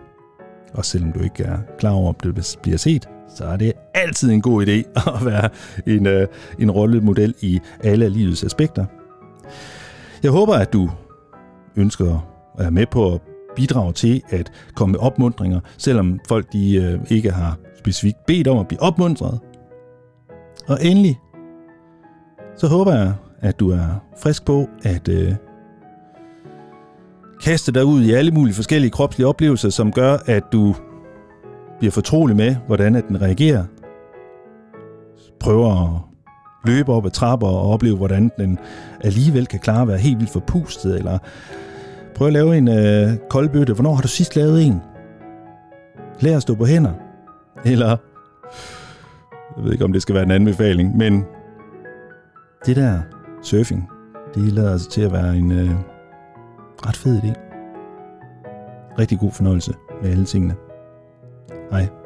Og selvom du ikke er klar over, om det bliver set, så er det altid en god idé <laughs> at være en, øh, en rollemodel i alle af livets aspekter. Jeg håber, at du ønsker at være med på at bidrage til at komme med opmundringer, selvom folk de øh, ikke har specifikt bedt om at blive opmuntret. Og endelig, så håber jeg, at du er frisk på at øh, kaste dig ud i alle mulige forskellige kropslige oplevelser, som gør, at du bliver fortrolig med, hvordan at den reagerer. Prøver at løbe op ad trapper og opleve, hvordan den alligevel kan klare at være helt vildt forpustet, eller prøv at lave en øh, koldbøtte. Hvornår har du sidst lavet en? Lær at stå på hænder. Eller, jeg ved ikke, om det skal være en anbefaling, men det der surfing, det lader sig til at være en øh, ret fed idé. Rigtig god fornøjelse med alle tingene. Hej.